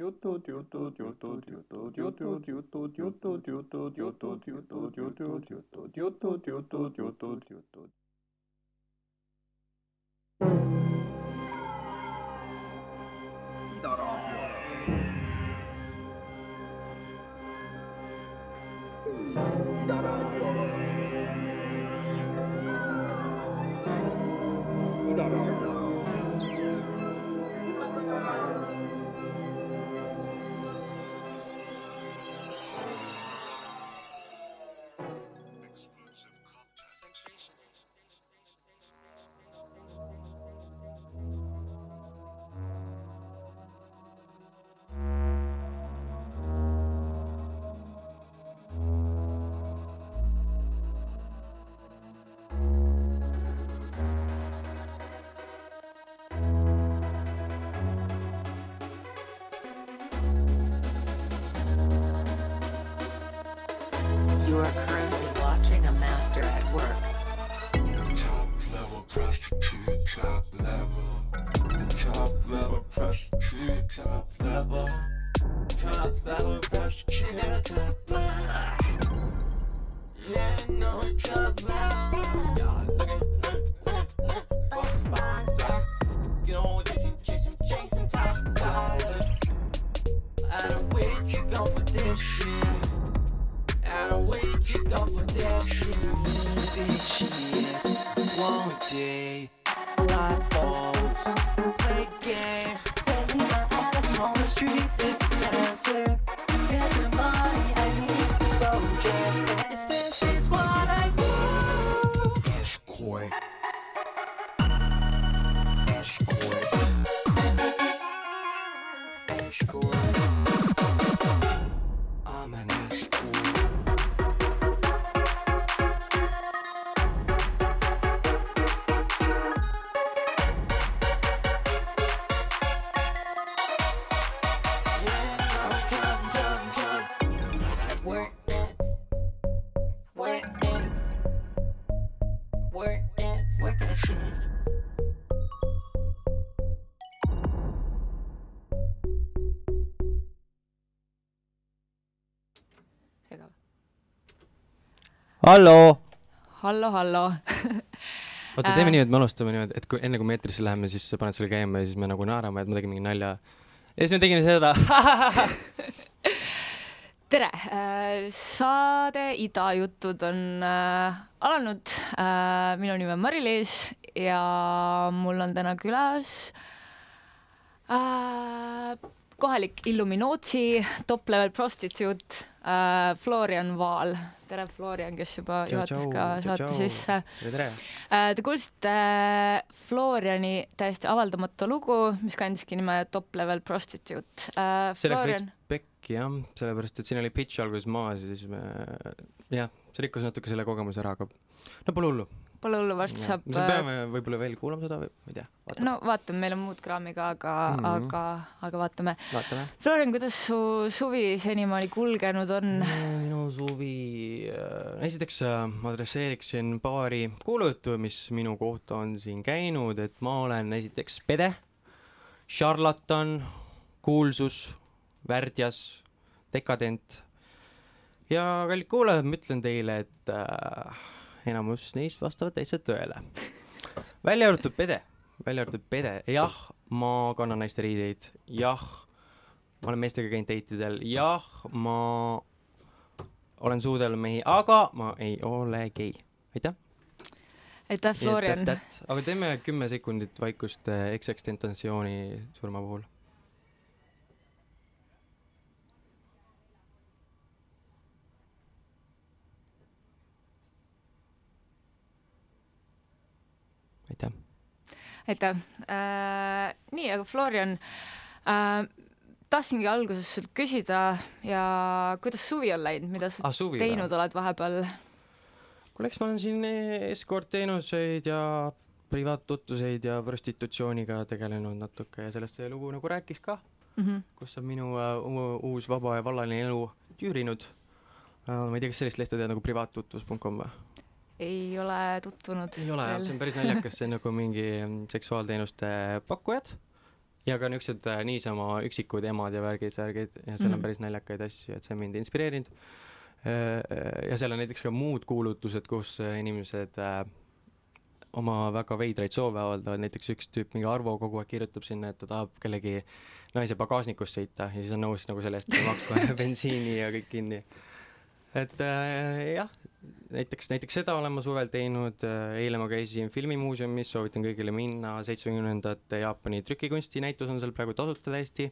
よとよとよとよとよとよとよとよとよとよとよとよとよとよとよとよとよととよととよととよととよととよととよとと hallo. hallo, hallo. oota, teeme nii, et me alustame niimoodi, et kui enne kui me eetrisse läheme, siis sa paned selle käima ja siis me nagu naerame, et ma tegin mingi nalja. ja siis me tegime seda. tere, saade Ida jutud on äh, alanud äh,. minu nimi on Mari-Liis ja mul on täna külas äh, kohalik Illuminoti top level prostituut äh, Florian Vaal. tere, Florian, kes juba Tšau, juhatas ka saate sisse. tere, tere. Äh, Te kuulsite äh, Floriani täiesti avaldamatu lugu, mis kandiski nime Top Level Prostitute. see läks veits Florian, pekki jah, sellepärast et siin oli pitch alguses maas ja siis me, jah, see rikkus natuke selle kogemuse ära, aga no pole hullu. Pole hullu, varsti saab. me peame võib-olla veel kuulama seda või ma ei tea, no vaatame, meil on muud kraami ka, aga mm. -hmm. aga, aga vaatame. no,, vaatame. Florian, kuidas su suvi senimaani kulgenud on? minu suvi äh,, esiteks äh, ma adresseeriksin paari kuulujuttu, mis minu kohta on siin käinud, et ma olen esiteks pede, šarlatan, kuulsus, värdjas, dekadent ja kallid kuulajad, ma ütlen teile, et äh, enamus neist vastavad täitsa tõele. välja arvatud pede, välja arvatud pede, jah, ma kannan naiste riideid, jah, ma olen meestega käinud date idel, jah, ma olen suudelnud mehi, aga ma ei ole gei. aitäh. aitäh, Florian. aga teeme kümme sekundit vaikust äh, ekseks-tentatsiooni surma puhul. aitäh. Aitäh äh,. nii, aga Florian äh,, tahtsingi alguses sult küsida ja kuidas suvi on läinud, mida sa ah suvi teinud oled vahepeal? kuule, eks ma olen siin eskortteenuseid ja privaattutvuseid ja prostitutsiooniga tegelenud natuke ja sellest see lugu nagu rääkis ka, mm. -hmm. kus on minu uh, uus vaba ja vallaline elu tüürinud uh,. ma ei tea, kas sellist lehte tead nagu privaattutvus.com või? Ei ole tutvunud ei ole, see on päris naljakas, see on nagu mingi seksuaalteenuste pakkujad ja ka niisugused äh, niisama üksikud emad ja värgid, särgid ja seal mm. Mhm. on päris naljakaid asju, et see on mind inspireerinud. ja seal on näiteks ka muud kuulutused, kus äh, inimesed äh, oma väga veidraid soove avaldavad, näiteks üks tüüp, mingi Arvo kogu aeg kirjutab sinna, et ta tahab kellegi naise pagasnikust sõita ja siis on nõus nagu selle eest maksma bensiini ja kõik kinni. et äh, jah, näiteks, näiteks seda olen ma suvel teinud, eile ma käisin filmimuuseumis, soovitan kõigile minna, seitsmekümnendate Jaapani trükikunsti näitus on seal praegu tasuta täiesti.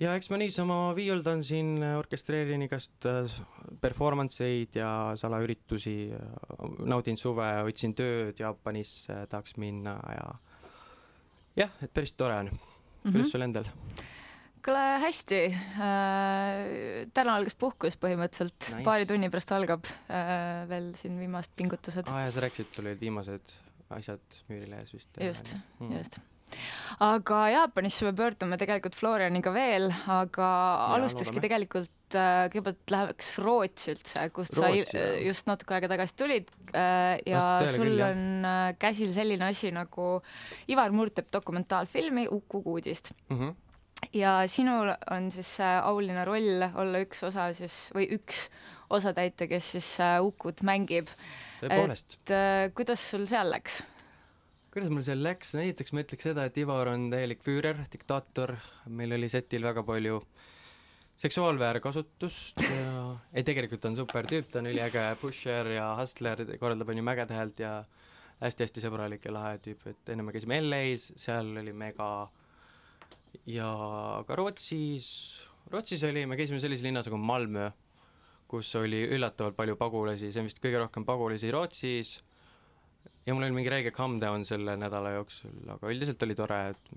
ja eks ma niisama viiuldan siin, orkestreerin igast äh, performance eid ja salaüritusi, naudin suve, otsin tööd Jaapanisse, tahaks minna ja jah, et päris tore on. kuidas Mhm. sul endal? Kuule hästi äh,, täna algas puhkus põhimõtteliselt Nice. paari tunni pärast algab äh, veel siin viimased pingutused aa ja sa rääkisid, sul olid viimased asjad müürilehes vist. Just, mm. just. aga Jaapanisse me pöördume tegelikult Florianiga veel, aga alustakski loodame. tegelikult äh, kõigepealt läheks Rootsi üldse, kust sa Rootsi, il- jah. just natuke aega tagasi tulid äh, ja tõele sul küll, on äh, käsil selline asi nagu Ivar Murd teeb dokumentaalfilmi Uku kuudist Mm -hmm. Ja sinul on siis see auline roll olla üks osa siis või üks osatäitja, kes siis äh, Ukut mängib, tõepoolest. et äh, kuidas sul seal läks? kuidas mul seal läks, esiteks ma ütleks seda, et Ivar on täielik füürer, diktaator, meil oli setil väga palju seksuaalväärkasutust ja ei, tegelikult on super tüüp, ta on üliäge pusher ja hustler, korraldab onju Mägede häält ja hästi-hästi sõbralik ja lahe tüüp, et enne me käisime LA-s, seal oli mega ja ka Rootsis, Rootsis oli, me käisime sellises linnas nagu Malmö, kus oli üllatavalt palju pagulasi, see on vist kõige rohkem pagulasi Rootsis. Ja mul oli mingi räige calm down selle nädala jooksul, aga üldiselt oli tore, et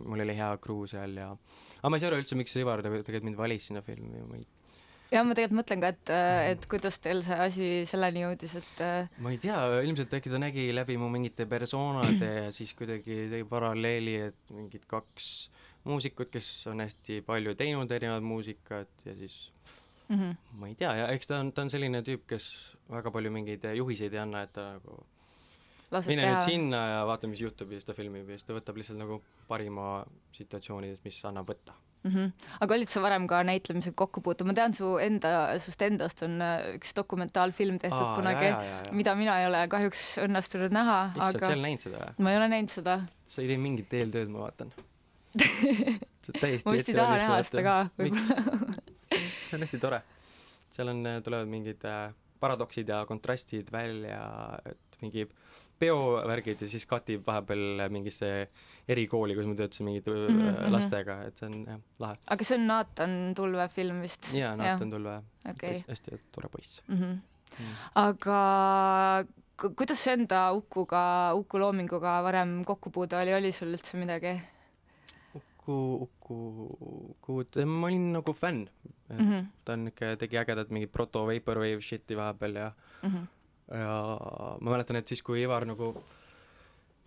mul oli hea crew seal ja aga ma ei saa aru üldse, miks Ivar tegelikult mind valis sinna filmi, ma ei, ja ma tegelikult mõtlen ka, et, et kuidas teil see asi selleni jõudis, et äh, ma ei tea, ilmselt äkki ta nägi läbi mu mingite persoonade ja siis kuidagi tegi paralleeli, et mingid kaks muusikut, kes on hästi palju teinud erinevat muusikat ja siis mm -hmm. ma ei tea ja eks ta on, ta on selline tüüp, kes väga palju mingeid juhiseid ei anna, et ta nagu laseb mine teha nüüd. sinna ja vaata, mis juhtub ja siis ta filmib ja siis ta võtab lihtsalt nagu parima situatsioonidest, mis annab võtta. Mm -hmm. aga olid sa varem ka näitlemisega kokku puutunud, ma tean su enda, sust endast on äh, üks dokumentaalfilm tehtud Aa, kunagi, mida mina ei ole kahjuks õnnestunud näha, issand, sa aga ei ole näinud seda või? ma ei ole näinud seda. sa ei tee mingit eeltööd, ma vaatan. ma vist ei taha näha seda ka võib-olla. see on hästi tore. seal on, tulevad mingid äh, paradoksid ja kontrastid välja, et mingi peovärgid ja siis katib vahepeal mingisse erikooli, kus ma töötasin mingite mm -hmm. lastega, et see on jah, lahe. aga see on Naatan Tulve film vist? jaa, Naatan Tulve, okei. hästi tore poiss Mhm. mm.. aga ku- kuidas enda Ukuga, Uku loominguga varem kokkupuude oli, oli sul üldse midagi Uku, Uku, Uku, ma olin nagu fänn, et mm? -hmm. ta on niuke, tegi ägedat mingit proto vaporwave shit'i vahepeal ja Mm -hmm. ja ma mäletan, et siis, kui Ivar nagu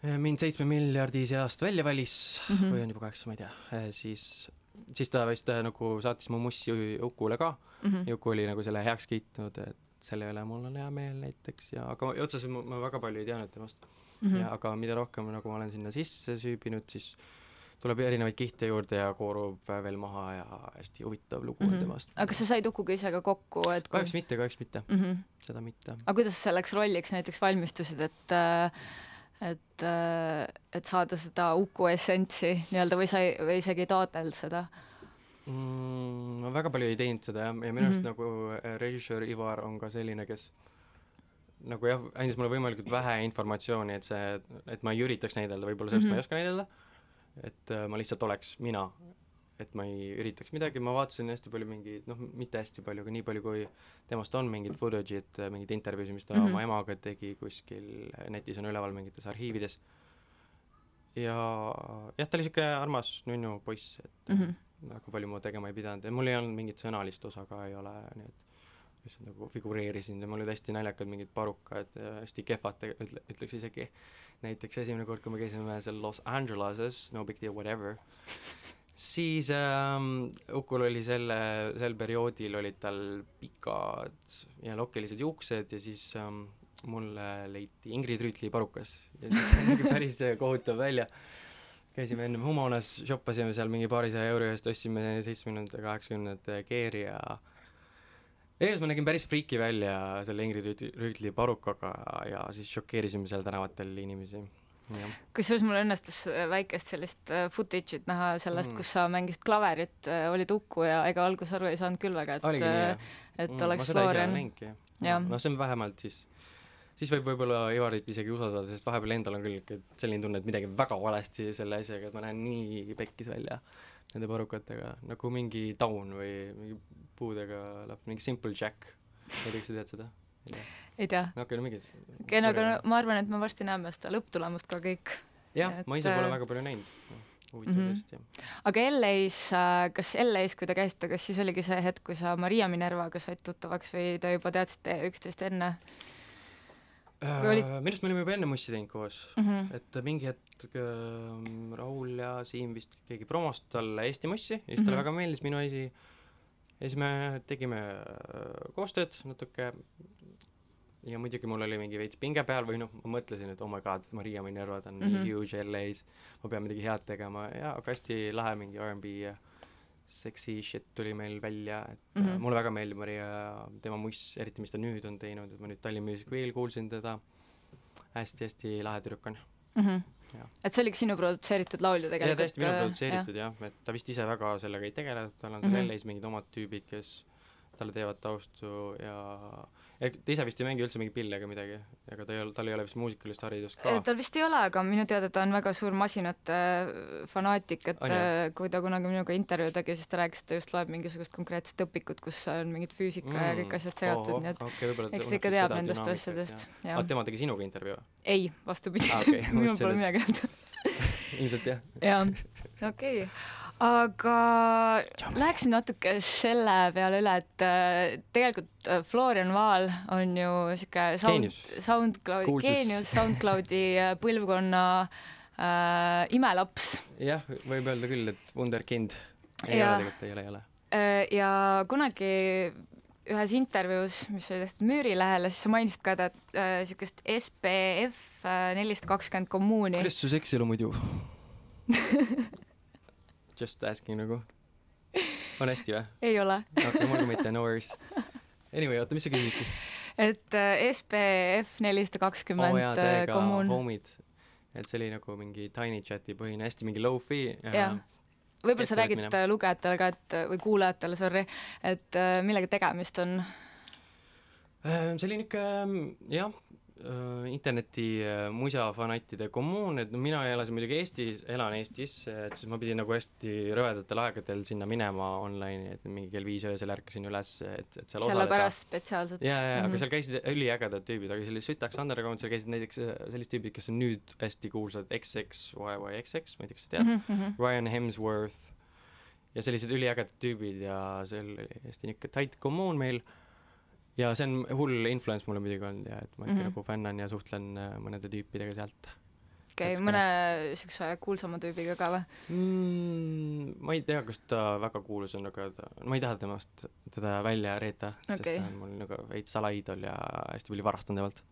eh, mind seitsme miljardi seast välja valis mm. -hmm. või on juba kaheksa, ma ei tea, siis, siis ta vist eh, nagu saatis mu mussi Ukule ka Mm -hmm. ja Uku oli nagu selle heaks kiitnud, et selle üle mul on hea meel näiteks ja aga otseselt ma, ma väga palju ei teadnud temast mm. -hmm. ja aga mida rohkem nagu ma olen sinna sisse süübinud, siis tuleb erinevaid kihte juurde ja koorub veel maha ja hästi huvitav lugu mm -hmm. on temast. Mhm. aga kas sa said Ukuga ise ka kokku, et kahjuks mitte, kahjuks mitte, mm. -hmm. seda mitte. aga kuidas selleks rolliks näiteks valmistusid, et äh, et, et saada seda Uku essentsi nii-öelda või sa ei, või isegi ei taotlenud seda mm,? ma väga palju ei teinud seda jah, ja minu arust Mhm. mm -hmm. nagu äh, režissöör Ivar on ka selline, kes nagu jah, andis mulle võimalikult vähe informatsiooni, et see, et ma ei üritaks näidelda, võib-olla sellest mm -hmm. ma Mhm. ei oska näidelda, et äh, ma lihtsalt oleks mina, et ma ei üritaks midagi, ma vaatasin hästi palju mingeid, noh, mitte hästi palju, aga nii palju, kui temast on mingit footage'it, mingeid intervjuusid, mis ta mm. -hmm. oma emaga tegi kuskil, netis on üleval mingites arhiivides, ja jah, ta oli niisugune armas nunnu poiss, et mm? -hmm. väga palju ma tegema ei pidanud ja mul ei olnud mingit sõnalist osa ka ei ole, nii et lihtsalt nagu figureerisin ja mul olid hästi naljakad mingid parukad, hästi kehvad, ütle, ütleks isegi. näiteks esimene kord, kui me käisime seal Los Angeleses, no big deal whatever, siis ähm, Ukul oli selle, sel perioodil olid tal pikad ja lokilised juuksed ja siis ähm, mulle leiti Ingrid Rüütli parukas ja siis nägi päris kohutav välja käisime ennem Humonas, shoppasime seal mingi paarisaja euro eest, ostsime seitsmekümnendate, kaheksakümnendate geari ja ees ma nägin päris friiki välja selle Ingrid Rüütli- parukaga ja siis šokeerisime seal tänavatel inimesi. kusjuures mul õnnestus äh, väikest sellist äh, footage'it näha sellest Mm. mm., kus sa mängisid klaverit, olid Uku ja ega alguses aru ei saanud küll väga, et oligi nii äh, et oleks ise ei Florian. noh, see on vähemalt siis, siis võib võib-olla Ivarit isegi usaldada, sest vahepeal endal on küll selline tunne, et midagi väga valesti selle asjaga, et ma näen nii pekkis välja nende parukatega, nagu mingi taun või mingi puudega laps, mingi Simple Jack. ma ei tea, kas sa tead seda? ei tea. no okei, no mingi okei, no aga no, ma arvan, et me varsti näeme seda lõpptulemust ka kõik. jah, ma ise et, pole äh, väga palju näinud. huvitav mhm. tõesti, jah. aga LA-s, kas LA-s, kui te käisite, kas siis oligi see hetk, kui sa Maria Minervaga said tuttavaks või te juba teadsite üksteist enne olid- minu arust me olime juba enne Mussi teinud koos, mm? -hmm. et mingi hetk äh, Raul ja Siim vist keegi promos talle Eesti Mussi ja siis talle Mhm. väga meeldis minu asi ja siis me tegime äh, koostööd natuke ja muidugi mul oli mingi veits pinge peal või noh, ma mõtlesin, et oh my god, Maria Minervad on mm. -hmm. nii huge LA-s, ma pean midagi head tegema ja aga hästi lahe mingi R&B ja sexy shit tuli meil välja, et mm. -hmm. mulle väga meeldib Maria tema muss, eriti mis ta nüüd on teinud, et ma nüüd Tallinn Music Weekil kuulsin teda hästi,, hästi-hästi lahe tüdruk on. Mm -hmm. Et see oligi sinu produtseeritud laul ju ja tegelikult? täiesti minu produtseeritud jah ja,, et ta vist ise väga sellega ei tegele, tal on seal mm -hmm. LA-s mingid omad tüübid, kes talle teevad taustu ja ta ise vist ei mängi üldse mingeid pille ega midagi, ega ta ei ole, tal ei ole vist muusikalist haridust ka. tal vist ei ole, aga minu teada ta on väga suur masinate äh, fanaatik, et On, äh, kui ta kunagi minuga intervjuu tegi, siis ta rääkis, et ta just loeb mingisugust konkreetset õpikut, kus on mingid füüsika mm. ja kõik asjad seotud, nii et okay, eks ta ikka teab nendest asjadest, jah aa, tema tegi sinuga intervjuu ei, vastupidi Aa, okei, minul pole midagi öelda. ilmselt jah. jah, okei okay.. Aga läheksin natuke selle peale üle, et äh, tegelikult äh, Florian Vaal on ju sihuke sound Kuulsus. geenius, SoundCloudi äh, põlvkonna äh, imelaps jah, võib öelda küll, et wunderkind. ei Ja- ole tegelikult, ei ole, ei ole. Ja kunagi ühes intervjuus, mis oli tehtud Müürilehele, siis sa mainisid ka ta äh, siukest SPF nelisada kakskümmend kommuuni. kuidas su sekselu muidu? Just asking nagu. on hästi või? ei ole, okei, mul mitte, no worries. Anyway, oota, mis sa küsisidki? et äh, SPF nelisada kakskümmend täiega kommuun. homid. et see oli nagu mingi Tiny Chati põhine, hästi mingi low-fi ja, Jah. võib-olla sa räägid lugejatele ka, et või kuulajatele, sorry, et millega tegemist on? Äh, see oli niisugune jah, interneti äh, musafanattide kommuun, et no mina elasin muidugi Eestis, elan Eestis, et siis ma pidin nagu hästi rõvedatel aegadel sinna minema online'i, et mingi kell viis öösel ärkasin üles, et, et seal sellepärast spetsiaalselt. jaa, jaa, aga seal käisid üliägedad tüübid, aga see oli sütaks underground, seal käisid näiteks äh, sellised tüübid, kes on nüüd hästi kuulsad, XXYYXX, ma ei tea, kas sa tead? Mm, Mhm, -hmm. Ryan Hemsworth. Ja sellised üliägedad tüübid ja see oli hästi niisugune tight kommuun meil ja see on hull influence mulle muidugi olnud ja et ma ikka mm Mhm. -hmm. nagu fännan ja suhtlen äh, mõnede tüüpidega sealt okei, That's mõne siukse kuulsama tüübiga ka või? mm,. ma ei tea, kas ta väga kuulus on, aga ta, ma ei taha temast teda välja reeta Okei. sest ta on mul nagu veits salaiidol ja hästi palju varastan temalt.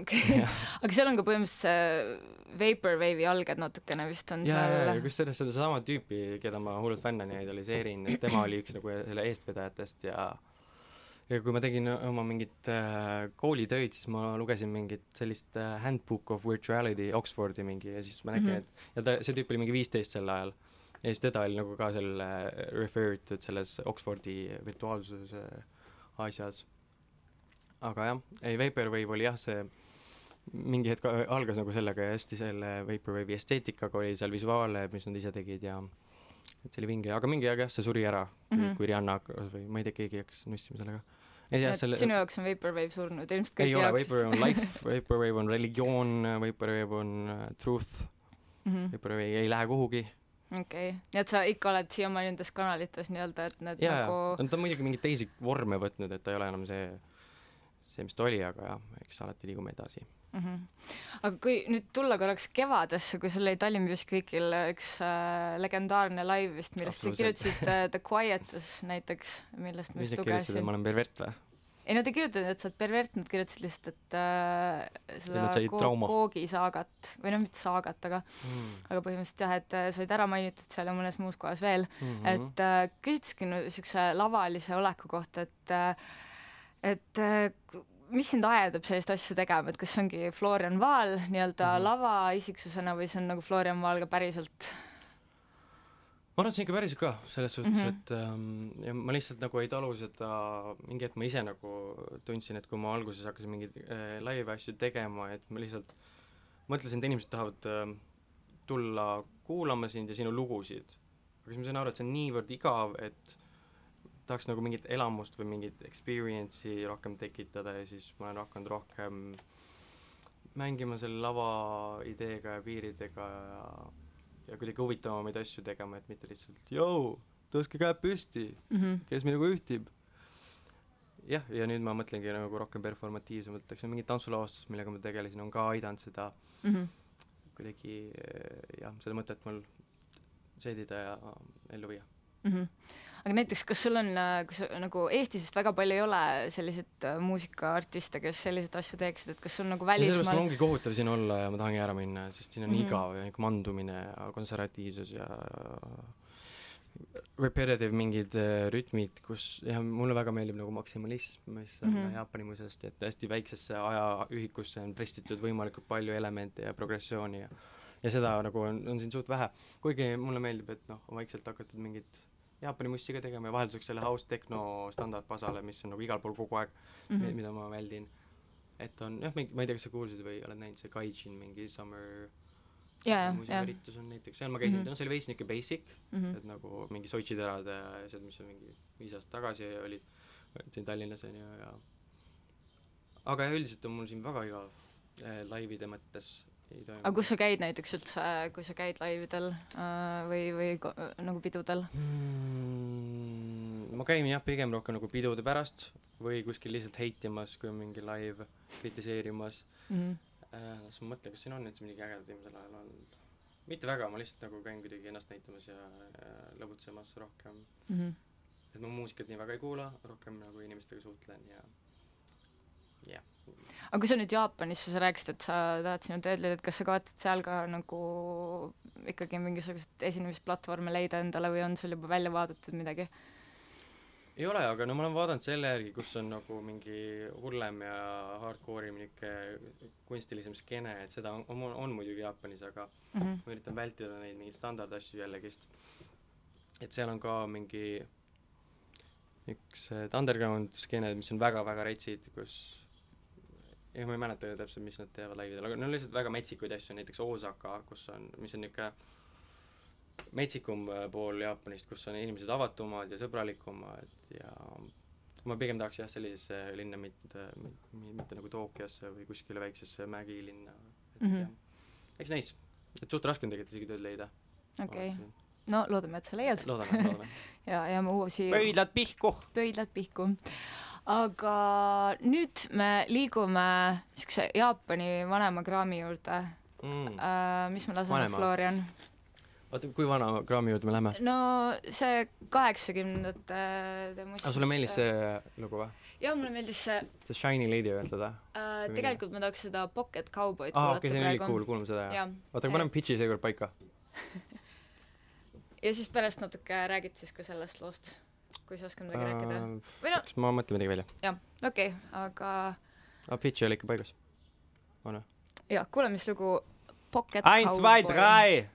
okei, aga seal on ka põhimõtteliselt see Vaporwave'i alged natukene vist on ja, ja, ja seal. kusjuures sedasama tüüpi, keda ma hullult fännan ja idoliseerin, et tema oli üks nagu selle eestvedajatest ja ja kui ma tegin oma mingit äh, koolitöid, siis ma lugesin mingit sellist äh, Handbook of Virtuality Oxfordi mingi ja siis ma nägin Mhm. mm, -hmm. et ja ta, see tüüp oli mingi viisteist sel ajal ja siis teda oli nagu ka seal äh, referred to selles Oxfordi virtuaalsuse asjas. aga jah, ei Vaporwave oli jah, see mingi hetk a- algas nagu sellega ja hästi selle Vaporwave'i esteetikaga oli seal visuaale, mis nad ise tegid ja et see oli vinge, aga mingi aeg jah, see suri ära mm, Mhm. -hmm. kui Rihanna hakkas või ma ei tea, keegi hakkas nussima sellega. jah, selle sinu jaoks on Vaporwave surnud, ilmselt kõik ei ole, Vaporwave on life, Vaporwave on religioon, Vaporwave on uh, truth, Mhm. Vaporwave ei lähe kuhugi. okei, nii et sa ikka oled siiamaani nendes kanalites nii-öelda, et need ja, nagu ja, ta on muidugi mingeid teisi vorme võtnud, et ta ei ole enam see, see, mis ta oli, aga jah, eks alati liigume edasi. mm. -hmm. aga kui nüüd tulla korraks kevadesse, kui sul oli Tallinn Music Weekil üks äh, legendaarne live vist, millest sa kirjutasid äh, The Quietus näiteks, millest ma just lugesin ma. olen pervert või? ei nad ei kirjutanud, et sa oled pervert, nad kirjutasid lihtsalt, et äh, seda said trauma. Koogi saagat või noh, mitte saagat, aga mm.. aga põhimõtteliselt jah, et äh, sa olid ära mainitud seal ja mõnes muus kohas veel Mm -hmm. et äh, küsitaski niisuguse lavalise oleku kohta, et äh, et äh, mis sind ajendab sellist asju tegema, et kas see ongi Florian Vaal nii-öelda mm. -hmm. lavaisiksusena või see on nagu Florian Vaal ka päriselt ma arvan, et see on ikka päriselt ka, selles suhtes mm. -hmm. et ähm, ja ma lihtsalt nagu ei talu seda, mingi hetk ma ise nagu tundsin, et kui ma alguses hakkasin mingeid äh, live asju tegema, et ma lihtsalt mõtlesin, et inimesed tahavad äh, tulla kuulama sind ja sinu lugusid. aga siis ma sain aru, et see on niivõrd igav, et tahaks nagu mingit elamust või mingit experience'i rohkem tekitada ja siis ma olen hakanud rohkem mängima selle lava ideega ja piiridega ja ja kuidagi huvitavamaid asju tegema, et mitte lihtsalt jõu, tõstke käed püsti, mm? -hmm. kes minuga ühtib. jah, ja nüüd ma mõtlengi nagu rohkem performatiivsemalt, eks mingid tansulavastused, millega ma tegelesin, on ka aidanud seda Mm -hmm. kuidagi eh, jah, seda mõtet mul seedida ja ellu viia. mm. -hmm. Aga näiteks, kas sul on, kas nagu Eestis vist väga palju ei ole selliseid äh, muusikaartiste, kes selliseid asju teeksid, et kas sul nagu sellepärast mul välismaal ongi kohutav siin olla ja ma tahangi ära minna, sest siin on mm. -hmm. igav ja niisugune mandumine ja konservatiivsus ja repetitive mingid äh, rütmid, kus jah, mulle väga meeldib nagu maksimalism, mis on mm. -hmm. Jaapani muusest, et hästi väiksesse ajaühikusse on pressitud võimalikult palju elemente ja progressiooni ja ja seda nagu on, on siin suht vähe, kuigi mulle meeldib, et noh, on vaikselt hakatud mingit Jaapani mussi ka tegema ja vahelduseks selle house techno standardpasale, mis on nagu igal pool kogu aeg mm, mm -hmm. mida ma väldin. et on jah, mingi, ma ei tea, kas sa kuulsid või oled näinud see Gaijin mingi Summer ja muusikaüritus on näiteks, seal ma käisin mm. -hmm. no see oli veits niisugune basic mm. -hmm. et nagu mingi Sotši terad ja asjad, mis on mingi viis aastat tagasi olid, olid siin Tallinnas on ju ja aga jah, üldiselt on mul siin väga igav äh, laivide mõttes. Aga kus sa käid näiteks üldse, kui sa käid laividel äh, või, või nagu pidudel mm, ma käin jah, pigem rohkem nagu pidude pärast või kuskil lihtsalt heitimas, kui on mingi live, kritiseerimas mm? -hmm. äh,. siis ma mõtlen, kas siin on üldse midagi ägedat viimasel ajal olnud. mitte väga, ma lihtsalt nagu käin kuidagi ennast näitamas ja lõbutsemas rohkem. Mm -hmm. et ma muusikat nii väga ei kuula, rohkem nagu inimestega suhtlen ja jah. Aga kui sa nüüd Jaapanisse, sa rääkisid, et sa tahad sinna tööd leida, et kas sa kavatsed seal ka nagu ikkagi mingisuguseid esinemisplatvorme leida endale või on sul juba välja vaadatud midagi ei ole, aga no ma olen vaadanud selle järgi, kus on nagu mingi hullem ja hardcore'im niisugune kunstilisem skeene, et seda on, on, on muidugi Jaapanis, aga mm? -hmm. ma üritan vältida neid mingeid standardasju jällegist. et seal on ka mingi niisugused underground skeened, mis on väga-väga retsid, kus jah, ma ei mäleta täpselt, mis nad teevad laividel, aga no lihtsalt väga metsikuid asju, näiteks Osaka, kus on, mis on niisugune metsikum äh, pool Jaapanist, kus on inimesed avatumad ja sõbralikumad ja ma pigem tahaks jah, sellisesse linna, mitte, mitte nagu Tokyosse või kuskile väiksesse mägilinna, et mm. -hmm. jah, eks näis, et suht raske on tegelikult isegi tööd leida. okei okay., no loodame, et sa leiad loodame, loodame. ja, ja ma uusi pöidlad pihku. pöidlad pihku. Aga nüüd me liigume niisuguse Jaapani vanema kraami juurde Mm. äh,. mis me laseme, Vanema. Florian? oota, kui vana kraami juurde me läheme? no see kaheksakümnendate teema. aga sulle meeldis? see lugu või? jah, mulle meeldis see see Shiny Lady või? äh,, tegelikult ma tahaks seda Pocket Cowboy'd aa, okei, see on ülikool, kuulame seda jah. jah, oota, aga paneme pitch'i seekord paika. ja siis pärast natuke räägid siis ka sellest loost, kui sa oskad midagi rääkida. või no kas ma mõtlen midagi välja? jah, okei okay,, aga aa, pitch ei ole ikka paigas. on või? jah, kuule, mis lugu Pocket Eins, zwei, drei.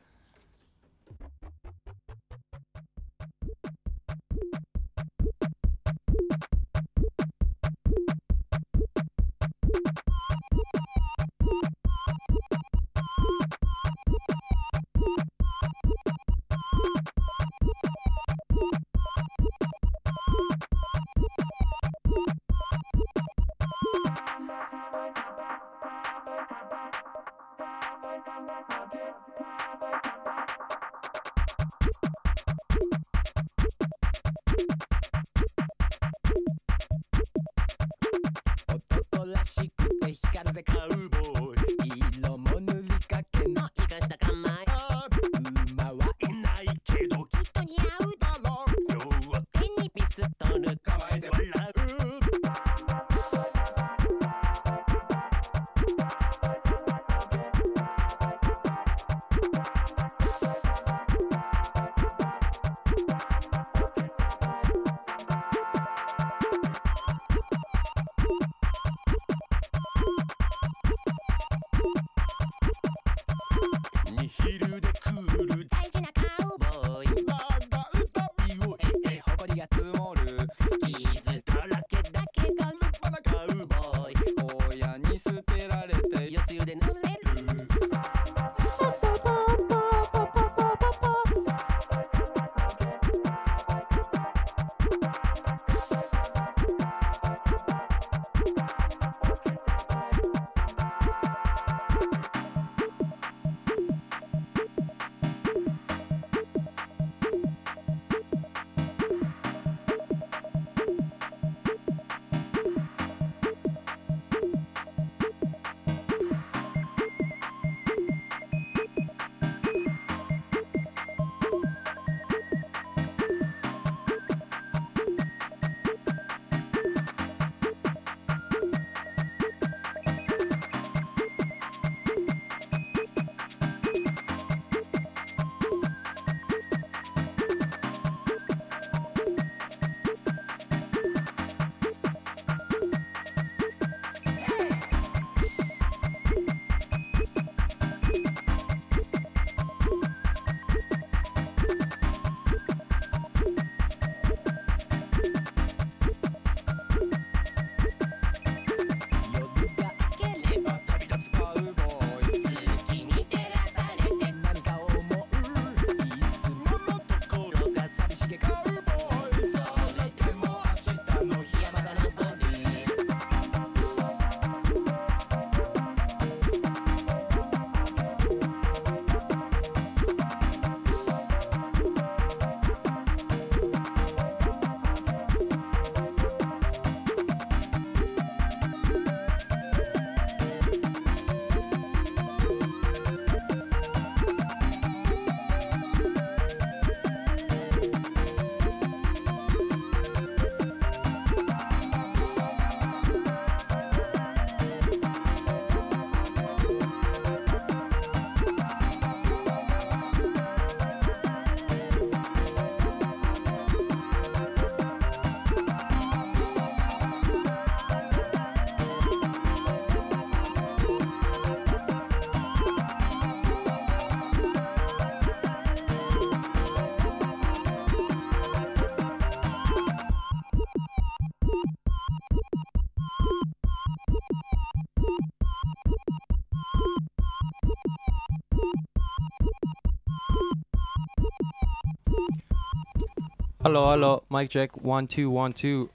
hallo, hallo, mic check, one, two, one, two.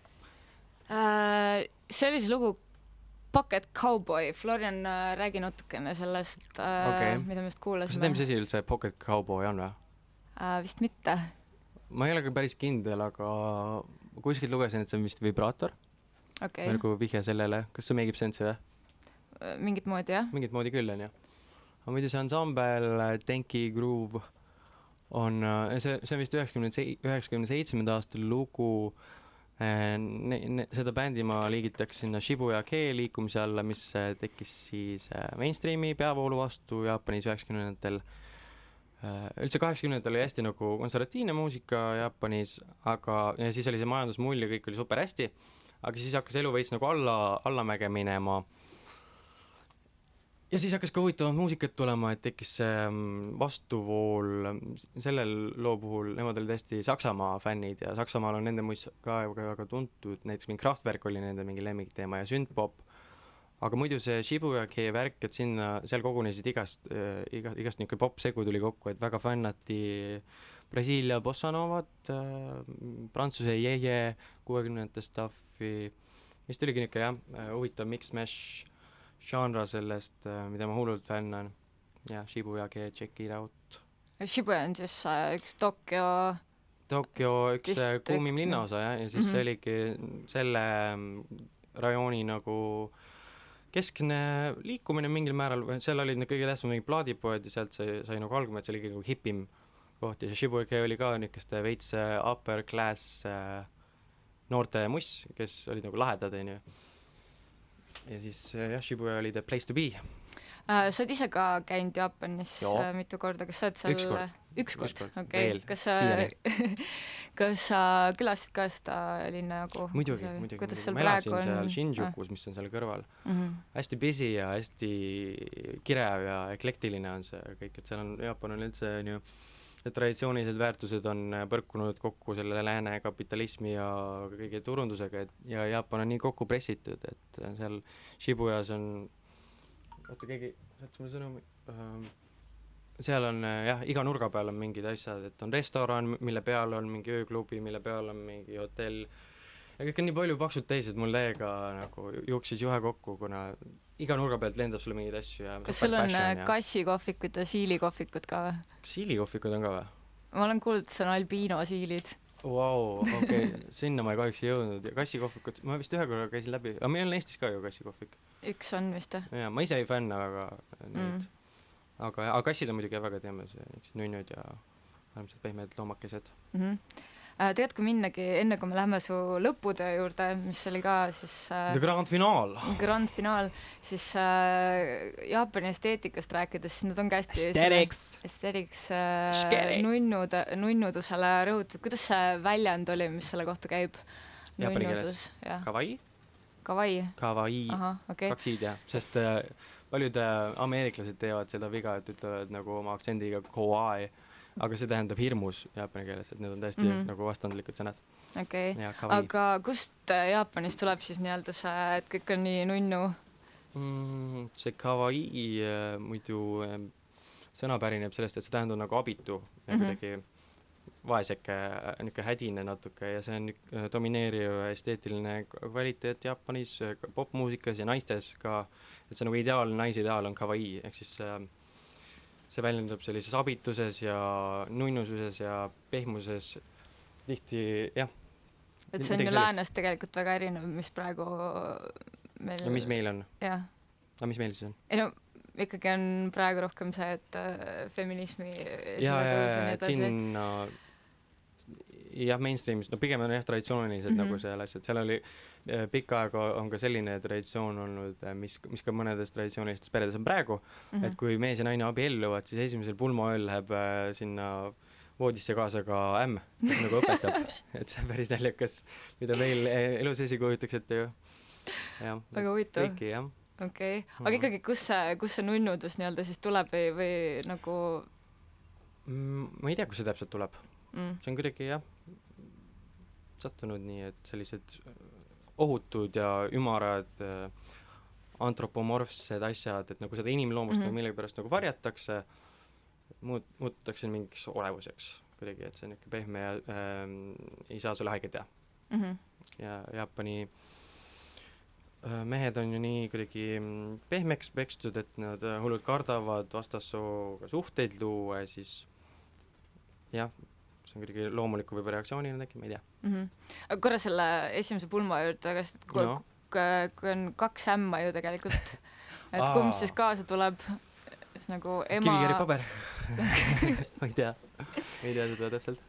Äh, see oli see lugu Pocket Cowboy, Florian, räägi natukene sellest Okei. okay., mida me just kas sa tead, mis kuulasime. asi üldse Pocket Cowboy on või? vist mitte, ma ei ole ka päris kindel, aga kuskilt lugesin, et see on vist vibraator okay., nagu vihje sellele, kas see make ib sense'i või? mingit moodi jah. mingit moodi küll, onju. aga muidu see ansambel Denki Groove on, see, see on vist üheksakümne üheksakümne seitsmenda aasta lugu. Ne, seda bändi ma liigitaks sinna Shibuya Kei liikumise alla, mis äh, tekkis siis äh, mainstream'i peavoolu vastu Jaapanis üheksakümnendatel. üldse kaheksakümnendatel oli hästi nagu konservatiivne muusika Jaapanis, aga, ja siis oli see majandusmull ja kõik oli super hästi, aga siis hakkas elu veits nagu alla, allamäge minema ja siis hakkas ka huvitavat muusikat tulema, et tekkis see mm, vastuvool sellel loo puhul, nemad olid hästi Saksamaa fännid ja Saksamaal on nende muist ka väga, tuntud, näiteks mingi Kraftwerk oli nende mingi lemmikteema ja sündpop, aga muidu see Shibuya Kei värk, et sinna, seal kogunesid igast äh,, iga, igast niisugune popsegu tuli kokku, et väga fännati Brasiilia bossanovat äh,, Prantsuse jeje, kuuekümnendate stuff'i, vist oligi niisugune jah, huvitav mix-mash žanra sellest, mida ma hullult fännan. jah, Shibuya Kei, check it out. Shibuya on siis äh, üks Tokyo, Tokyo üks äh, District, kuumim linnaosa jah, ja siis Mhm. see oligi selle mm, rajooni nagu keskne liikumine mingil määral, seal olid need kõige tähtsamad mingid plaadipoed ja sealt sai, sai nagu alguma, et see oli kõige nagu hipim koht ja see Shibuya oli ka niisuguste veits äh, upper class äh, noorte muss, kes olid nagu lahedad, onju. Ja siis äh, jah, Shibuya oli the place to be. äh, sa oled ise ka käinud Jaapanis Joo. äh, mitu korda, kas sa oled seal Üks kord. üks kord, okei kas sa kas sa külastasid ka seda linna nagu? muidugi, muidugi, muidugi, ma elasin praegu seal on? Shinjukus, mis on seal kõrval. Mm -hmm. hästi busy ja hästi kirev ja eklektiline on see kõik, et seal on, Jaapan on üldse on need traditsioonilised väärtused on põrkunud kokku selle lääne kapitalismi ja kõige turundusega, et ja Jaapan on nii kokku pressitud, et seal Shibuyas on, oota keegi saatis mulle sõnumi ähm,, seal on äh, jah, iga nurga peal on mingid asjad, et on restoran, mille peal on mingi ööklubi, mille peal on mingi hotell ja kõik on nii palju paksult täis, et mul täiega nagu jooksis juhe kokku, kuna iga nurga pealt lendab sulle mingeid asju ja kas sul on äh, kassikohvikud ja siilikohvikud ka või? siilikohvikud on ka või? ma olen kuulnud, et see on albiino siilid. Vau, okei, sinna ma kahjuks ei jõudnud ja kassikohvikut, ma vist ühe korra käisin läbi, aga meil on Eestis ka ju kassikohvik. üks on vist või? jaa, ma ise ei fänna väga neid Mm. aga, aga kassid on muidugi väga teame, see niisugused nunnud ja äärmiselt pehmed loomakesed. mm. -hmm. Tegelikult kui minnagi, enne kui me läheme su lõputöö juurde, mis oli ka siis The äh, Grand Finaal. grand finaal, siis äh, Jaapani esteetikast rääkides, siis nad on ka hästi Aesthetics. Aesthetics äh, nunnud, nunnudusele rõhutatud, kuidas see väljend oli, mis selle kohta käib? Jaapani keeles? Kawaii, kawaii, kawaii, okei, kaks i-d jah, sest äh, paljud äh, ameeriklased teevad seda viga, et ütlevad nagu oma aktsendiga kawaii, aga see tähendab hirmus jaapani keeles, et need on täiesti mm. -hmm. nagu vastandlikud sõnad. okei. kawaii aga.... kust äh, Jaapanist tuleb siis nii-öelda see, et kõik on nii nunnu? Mm, see kawaii äh, muidu äh, sõna pärineb sellest, et see tähendab nagu abitu ja mm -hmm. kuidagi vaeseke, niisugune hädine natuke ja see on äh, domineeriv esteetiline kvaliteet Jaapanis äh, ka popmuusikas ja naistes ka, et see nagu ideaalne naisideaal on kawaii, ehk siis äh, see väljendub sellises abituses ja nunnususes ja pehmuses. Tihti jah, et see on ju läänest tegelikult väga erinev, mis praegu meil ja mis meil on, jah, aga mis meil siis on? ei no ikkagi on praegu rohkem see, et äh, feminismi ja, ja, ja, et sinna jah, mainstream'is, no pigem on jah, traditsioonilised mm Mhm. -hmm. nagu seal asjad, seal oli eh, pikka aega on ka selline traditsioon olnud, mis, mis ka mõnedes traditsioonilistes peredes on praegu mm, Mhm. -hmm. et kui mees ja naine abielluvad, siis esimesel pulmaööl läheb äh, sinna voodisse kaasa ka ämm, kes nagu õpetab, et see on päris naljakas, mida meil elu sees ei kujutaks ette ju. väga huvitav, okei, aga Mhm. ikkagi, kus see, kus see nunnudus nii-öelda siis tuleb või, või nagu Mm, ma ei tea, kust see täpselt tuleb, mm, see on kuidagi jah, sattunud nii, et sellised äh, ohutud ja ümarad äh, antropomorfsed asjad, et nagu seda inimloomust mm -hmm. millegipärast nagu varjatakse, muut-, muututakse mingiks olevuseks. kuidagi, et see on niisugune pehme ja ähm, ei saa sulle haiget teha. Mhm. ja Jaapani äh, mehed on ju nii kuidagi mm, pehmeks pekstud, et nad äh, hullult kardavad vastassooga suhteid luua ja siis jah, see on kuidagi loomuliku võib-olla reaktsioonina tekib, ma ei tea. Mhm. aga korra selle esimese pulma juurde tagasi, et kui No. on kaks ämma ju tegelikult, et kumb siis kaasa tuleb, siis nagu ema kivikääri, paber ma ei tea, ei tea seda täpselt.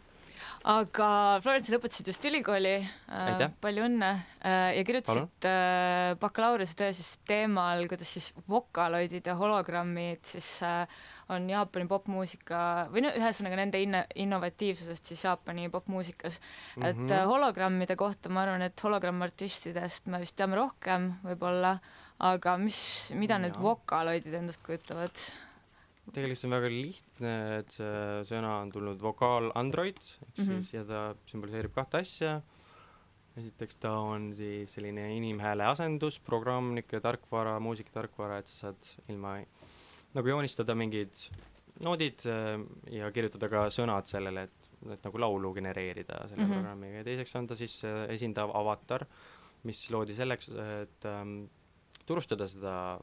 Aga Florentsi lõpetasid just ülikooli äh,, palju õnne äh, ja kirjutasid äh, bakalaureusetöö siis teemal, kuidas siis vokaloidid ja hologrammid siis on Jaapani popmuusika või no ühesõnaga nende inno-, innovatiivsusest siis Jaapani popmuusikas mm. -hmm. et äh, hologrammide kohta ma arvan, et hologrammartistidest me vist teame rohkem võib-olla, aga mis, mida need Jaa. vokaloidid endast kujutavad? Tegelikult see on väga lihtne, et see sõna on tulnud vokaal android, ehk Mhm. siis ja ta sümboliseerib kahte asja. esiteks ta on siis selline inimhääle asendusprogramm, niisugune tarkvara, muusikatarkvara, et sa saad ilma nagu joonistada mingid noodid äh, ja kirjutada ka sõnad sellele, et, et nagu laulu genereerida selle mm Mhm. -hmm. programmiga ja teiseks on ta siis äh, esindav avatar, mis loodi selleks, et ähm, turustada seda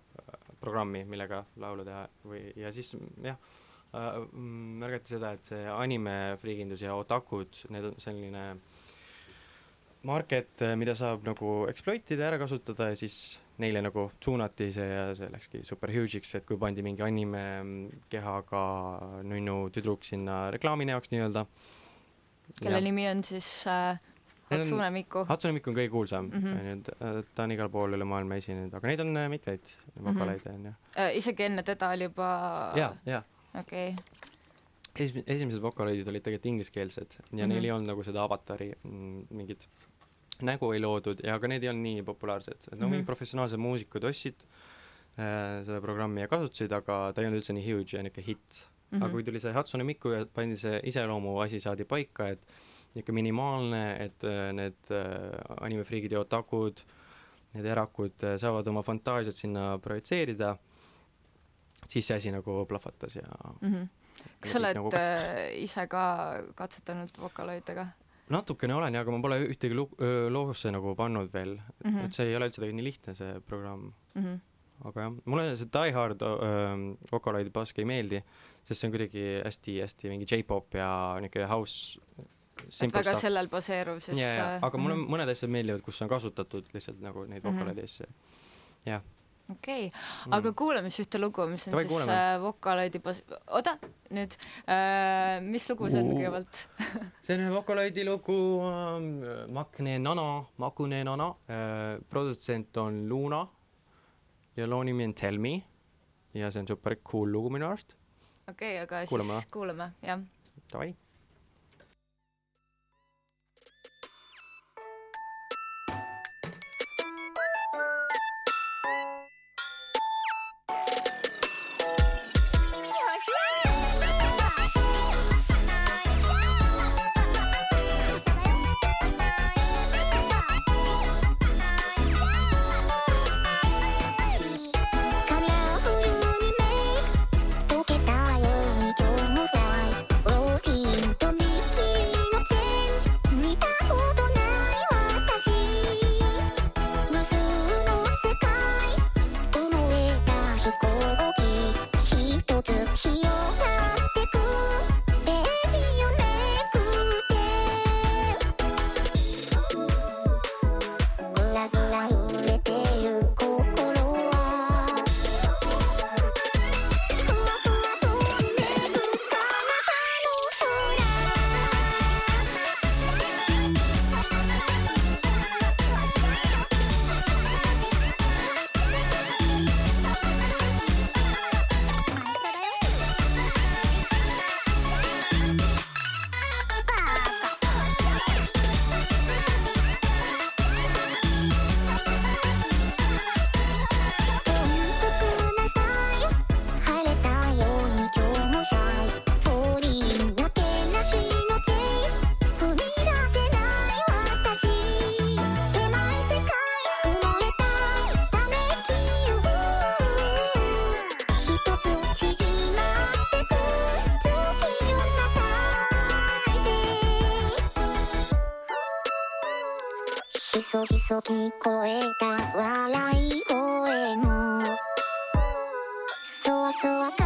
programmi, millega laulu teha või, ja siis jah äh,, märgati seda, et see animefriigindus ja otakud, need on selline market, mida saab nagu exploit ida, ära kasutada ja siis neile nagu suunati see ja see läkski super huge'iks, et kui pandi mingi anime mm, kehaga nunnu tüdruk sinna reklaamide jaoks nii-öelda. kelle nimi on siis äh, Hatsune Miku. Hatsune Miku on kõige kuulsam mm, Mhm. -hmm. onju, ta on igal pool üle maailma esinenud, aga neid on äh, mitmeid vokaleide onju. Äh, isegi enne teda oli juba ja, ja okei okay., esim-, esimesed vokaleidid olid tegelikult ingliskeelsed ja mm -hmm. Mhm. neil ei olnud nagu seda avatari mm, mingit nägu ei loodud ja ka need ei olnud nii populaarsed, et no mm -hmm. Mhm. mingid professionaalsed muusikud ostsid äh, seda programmi ja kasutasid, aga ta ei olnud üldse nii huge ja niisugune hitt mm. Mhm. -hmm. aga kui tuli see Hatsune Miku ja pandi see iseloomu asi saadi paika, et niisugune minimaalne, et äh, need äh, animefriigid ja otakud, need erakud äh, saavad oma fantaasiat sinna projitseerida, siis see asi nagu plahvatas ja mm. -hmm. kas sa oled nagu ise ka katsetanud vokaloididega natukene olen ja, aga ma pole ühtegi lu-, loosse nagu pannud veel mm, mm? -hmm. et see ei ole üldse nii lihtne, see programm. Mm -hmm. aga jah, mulle see Die Hard Vocaloid Bask ei meeldi, sest see on kuidagi hästi-hästi mingi J-pop ja niisugune house et väga stuff. sellel baseeruv siis jaa, äh, aga mulle mhm. mõned asjad meeldivad, kus on kasutatud lihtsalt nagu neid Mhm. vokaleid asju. okei okay., aga kuulame siis ühte lugu, mis on Davai, siis äh, vokaloidi bas-, oota nüüd äh,, mis lugu see on kõigepealt? see on Vocaloidi lugu äh, Makne Nana, Makune Nana äh,, produtsent on Luna ja loo nimi on Tell Me ja see on super cool lugu minu arust. okei okay,, aga Kuulame siis kuulame, jah. Davai. と聞こえた笑い声も。そわそわか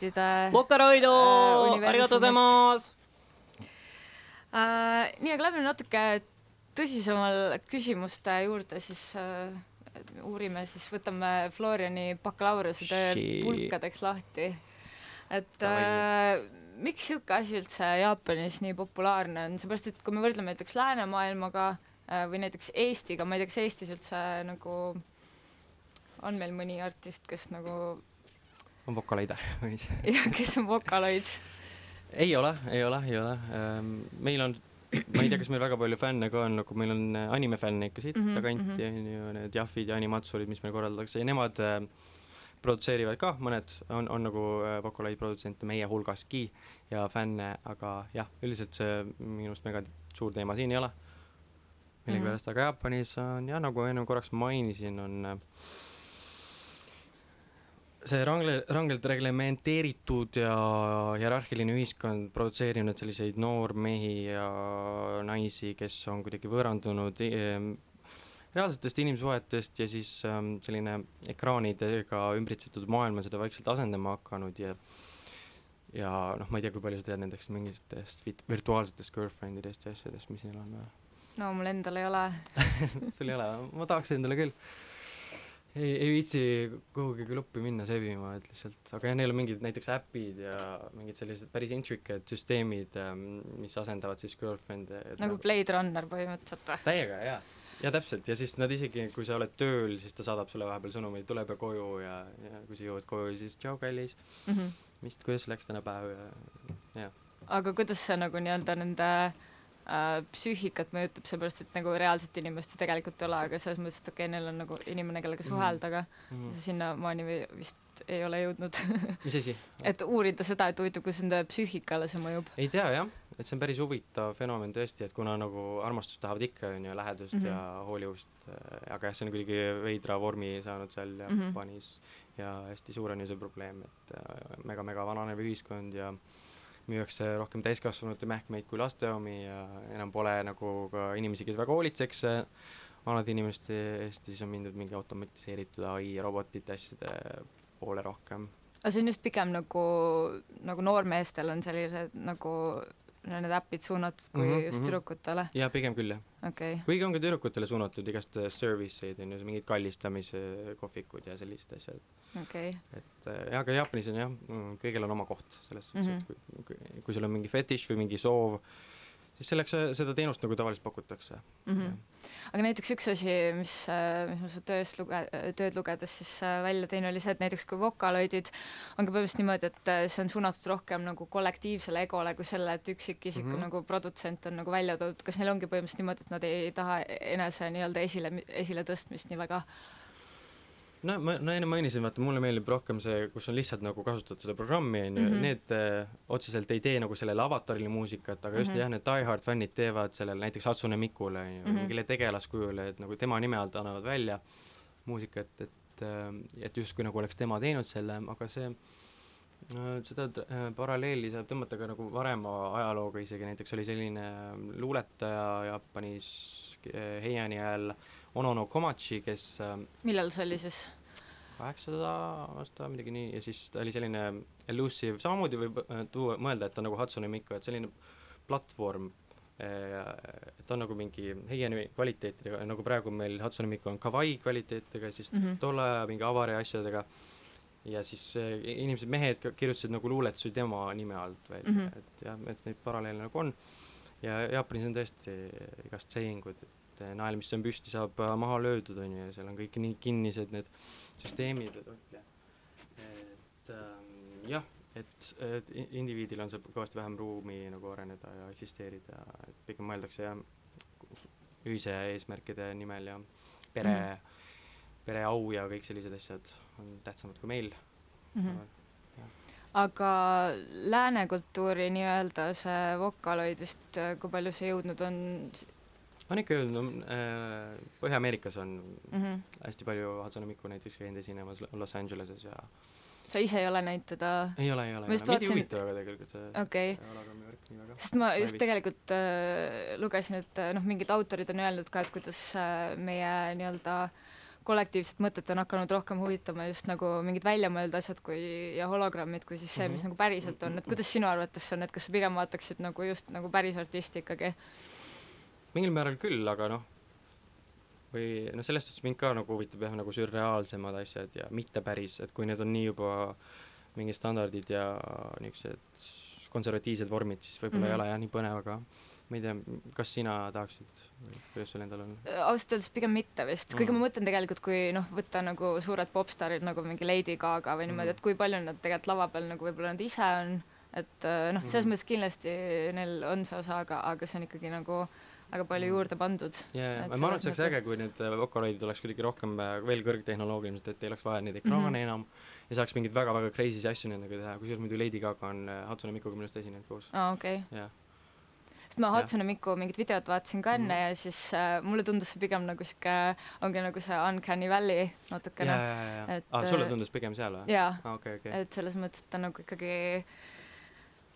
Vocaloidide Mokkaroidu Äh, universumist. arigato temas äh,. nii, aga lähme natuke tõsisemal küsimuste juurde, siis äh, uurime, siis võtame Floriani bakalaureusetöö pulkadeks lahti. et äh, miks sihuke asi üldse Jaapanis nii populaarne on, seepärast et kui me võrdleme näiteks läänemaailmaga äh, või näiteks Eestiga, ma ei tea, kas Eestis üldse nagu on meil mõni artist, kes nagu on vokaleide või mis? jah, kes on vokaloid ei ole, ei ole, ei ole. meil on, ma ei tea, kas meil väga palju fänne ka on, nagu meil on äh, animefänne ikka Mhm, sittakanti on ju, need Jahvid ja Animatsurid, mis meil korraldatakse ja nemad äh, produtseerivad ka, mõned on, on nagu äh, vokaleid produtsente meie hulgaski ja fänne, aga jah, üldiselt see minu arust mega suur teema siin ei ole. millegipärast, aga Jaapanis on jah, nagu enne korraks mainisin, on äh, see rangle, rangelt reglementeeritud ja hierarhiline ühiskond produtseerinud selliseid noormehi ja naisi, kes on kuidagi võõrandunud ehm, reaalsetest inimsuhetest ja siis ähm, selline ekraanidega ümbritsetud maailm on seda vaikselt asendama hakanud ja ja noh, ma ei tea, kui palju sa tead nendest mingitest virtuaalsetest girlfriendidest ja asjadest, mis neil on no mul endal ei ole. Sul ei ole, ma tahaks endale küll. ei, ei viitsi kuhugi kluppi minna sebima, et lihtsalt, aga jah, neil on mingid näiteks äpid ja mingid sellised päris intricate süsteemid, mis asendavad siis girlfriend'e. nagu Blade Runner põhimõtteliselt või? täiega jaa, ja täpselt ja siis nad isegi, kui sa oled tööl, siis ta saadab sulle vahepeal sõnumeid, tule pea koju ja, ja kui sa jõuad koju, siis tšau, kallis, Mhm. mis, kuidas läks täna päev ja, ja aga kuidas see nagu nii-öelda nende äh, psüühikat mõjutab, seepärast et nagu reaalset inimest ju tegelikult ei ole, aga selles mõttes, et okei okay,, neil on nagu inimene, kellega Mhm. suhelda, aga mm. sa sinnamaani vist ei ole jõudnud, mis asi? et uurida seda, et huvitav, kuidas nende psüühikale see mõjub. ei tea jah, et see on päris huvitav fenomen tõesti, et kuna nagu armastust tahavad ikka, on ju, lähedust mm. -hmm. ja hoolivust, aga jah, see on kuidagi veidra vormi saanud seal Mhm. Jaapanis mm -hmm. ja hästi suur on ju see probleem, et äh, mega-mega vananev ühiskond ja müüakse rohkem täiskasvanute mähkmeid kui laste omi ja enam pole nagu ka inimesi, kes väga hoolitseks äh, vanade inimeste eest siis on mindud mingi automatiseeritud ai ja robotite asjade poole rohkem. Aga see on just pigem nagu, nagu noormeestel on sellised nagu need äpid suunatud kui mm -hmm, just mhm. tüdrukutele, ja pigem küll jah okei okay.. kuigi on ka tüdrukutele suunatud igast service eid on ju, mingid kallistamise kohvikud ja sellised asjad, okei okay., et äh, jah, aga Jaapanis on jah, kõigil on oma koht selles suhtes mm. -hmm. et kui, kui, kui sul on mingi fetiš või mingi soov, siis selleks äh, seda teenust nagu tavaliselt pakutakse mm. -hmm. aga näiteks üks asi, mis, mis ma su tööst luge-, tööd lugedes siis äh, välja tõin, oli see, et näiteks kui vokaloidid on ka põhimõtteliselt niimoodi, et äh, see on suunatud rohkem nagu kollektiivsele egole kui selle, et üksikisiku mm. -hmm. nagu produtsent on nagu välja toodud, kas neil ongi põhimõtteliselt niimoodi, et nad ei taha enese nii-öelda esile, esiletõstmist nii väga no ma, no enne mainisin, vaata mulle meeldib rohkem see, kus on lihtsalt nagu kasutatud seda programmi on ju Mhm. need äh, otseselt ei tee nagu sellele avatarile muusikat, aga just mm. -hmm. jah, need Die Hard fännid teevad sellele näiteks Hatsune Mikule on ju mm Mhm. -hmm., mingile tegelaskujule, et nagu tema nime alt annavad välja muusikat, et äh, et justkui nagu oleks tema teinud selle, aga see Äh, seda äh, paralleeli saab tõmmata ka nagu varema ajalooga isegi, näiteks oli selline luuletaja Jaapanis äh, Heiani ajal Onono Komachi, kes äh, millal see oli siis? kaheksasada aasta midagi nii ja siis ta oli selline elusive, samamoodi võib äh, tuua, mõelda, et ta on nagu Hatsune Miku, et selline platvorm, et ta on nagu mingi Heiani kvaliteetidega, nagu praegu meil Hatsune Miku on Kawaii kvaliteetidega, siis Mhm. tolle aja mingi avari asjadega ja siis äh, inimesed, mehed kirjutasid nagu luuletusi tema nime alt välja mm. -hmm. et jah, et neid paralleele nagu on ja Jaapanis on tõesti igast sayingud, et äh, nael, mis on püsti, saab äh, maha löödud, on ju, ja seal on kõik nii kinnised need süsteemid, et oih et ähm, jah, et, et indiviidil on see kõvasti vähem ruumi nagu areneda ja eksisteerida, et pigem mõeldakse jah, ühise eesmärkide nimel ja pere mm., pereau ja kõik sellised asjad on tähtsamad kui meil mm. -hmm. aga lääne kultuuri nii-öelda see Vocaloid vist, kui palju see jõudnud on on ikka jõudnud äh,, Põhja-Ameerikas on mm? -hmm. hästi palju Hatsune Miku näiteks käinud esinemas Lo- Los Angeleses ja sa ise ei ole näinud teda? ei ole, ei ole, Ma ei huvitav aga tegelikult see okei okay., hologrammi värk nii väga. sest ma just tegelikult äh, lugesin, et äh, noh, mingid autorid on öelnud ka, et kuidas äh, meie nii-öelda kollektiivset mõtet on hakanud rohkem huvitama just nagu mingid väljamõeldud asjad kui ja hologrammid kui siis see, mis Mhm. nagu päriselt on, et kuidas sinu arvates on, et kas sa pigem vaataksid nagu just nagu päris artisti ikkagi? Mingil määral küll, aga noh, või noh, selles suhtes mind ka nagu huvitab jah, nagu sürreaalsemad asjad ja mitte päris, et kui need on nii juba mingid standardid ja niisugused konservatiivsed vormid, siis võib-olla mm -hmm. ei Mhm. ole jah nii põnev, aga ma ei tea, kas sina tahaksid või kuidas sul endal on? ausalt öeldes pigem mitte vist, kuigi Mm. ma mõtlen tegelikult, kui noh, võtta nagu suured popstaarid nagu mingi Lady Gaga või niimoodi, Mm. et kui palju nad tegelikult lava peal nagu võib-olla nad ise on, et äh, noh, selles Mm. mõttes kindlasti neil on see osa, aga, aga see on ikkagi nagu väga palju Mm. juurde pandud. Et ma arvan, et see oleks äge, kui need äh, vokaloidid oleks kuidagi rohkem äh, veel kõrgtehnoloogilised, et ei oleks vaja neid ekraane mm. -hmm. enam ja saaks mingeid väga-väga crazy asju nendega teha, kusjuures muidu Lady Gaga on äh, Hatsune Mikuga minu arust esinenud koos, aa, okei. jah. sest ma. Hatsune Miku mingit videot vaatasin ka enne Mhm. ja siis äh, mulle tundus see pigem nagu sihuke, ongi nagu see Uncanny Valley natukene. et,. aa, sulle äh, tundus pigem seal või? jaa, okei. et selles mõttes, et ta nagu ikkagi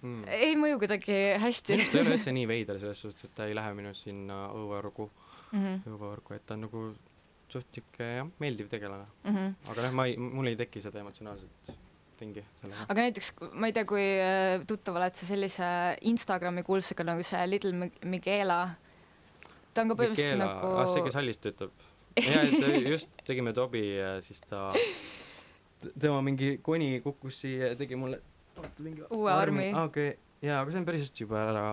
Mm. ei mõju kuidagi hästi ta ei ole üldse nii veider selles suhtes, et ta ei lähe minu arust sinna õuevõrgu, Mhm, õuevõrgu, et ta on nagu suht niisugune jah, meeldiv tegelane. mhm. aga noh, ma ei, mul ei teki seda emotsionaalset pingi sellega. aga näiteks, ma ei tea, kui äh, tuttav oled sa sellise Instagrami kuulsusega nagu see Little Mi- Michaela. ta on ka põhimõtteliselt nagu ah see, kes hallis töötab. jaa, et just tegime Tobi ja siis ta, tema mingi koni kukkus siia ja tegi mulle oota, mingi Uue armi. aa okei okay., jaa, aga see on päris hästi juba ära,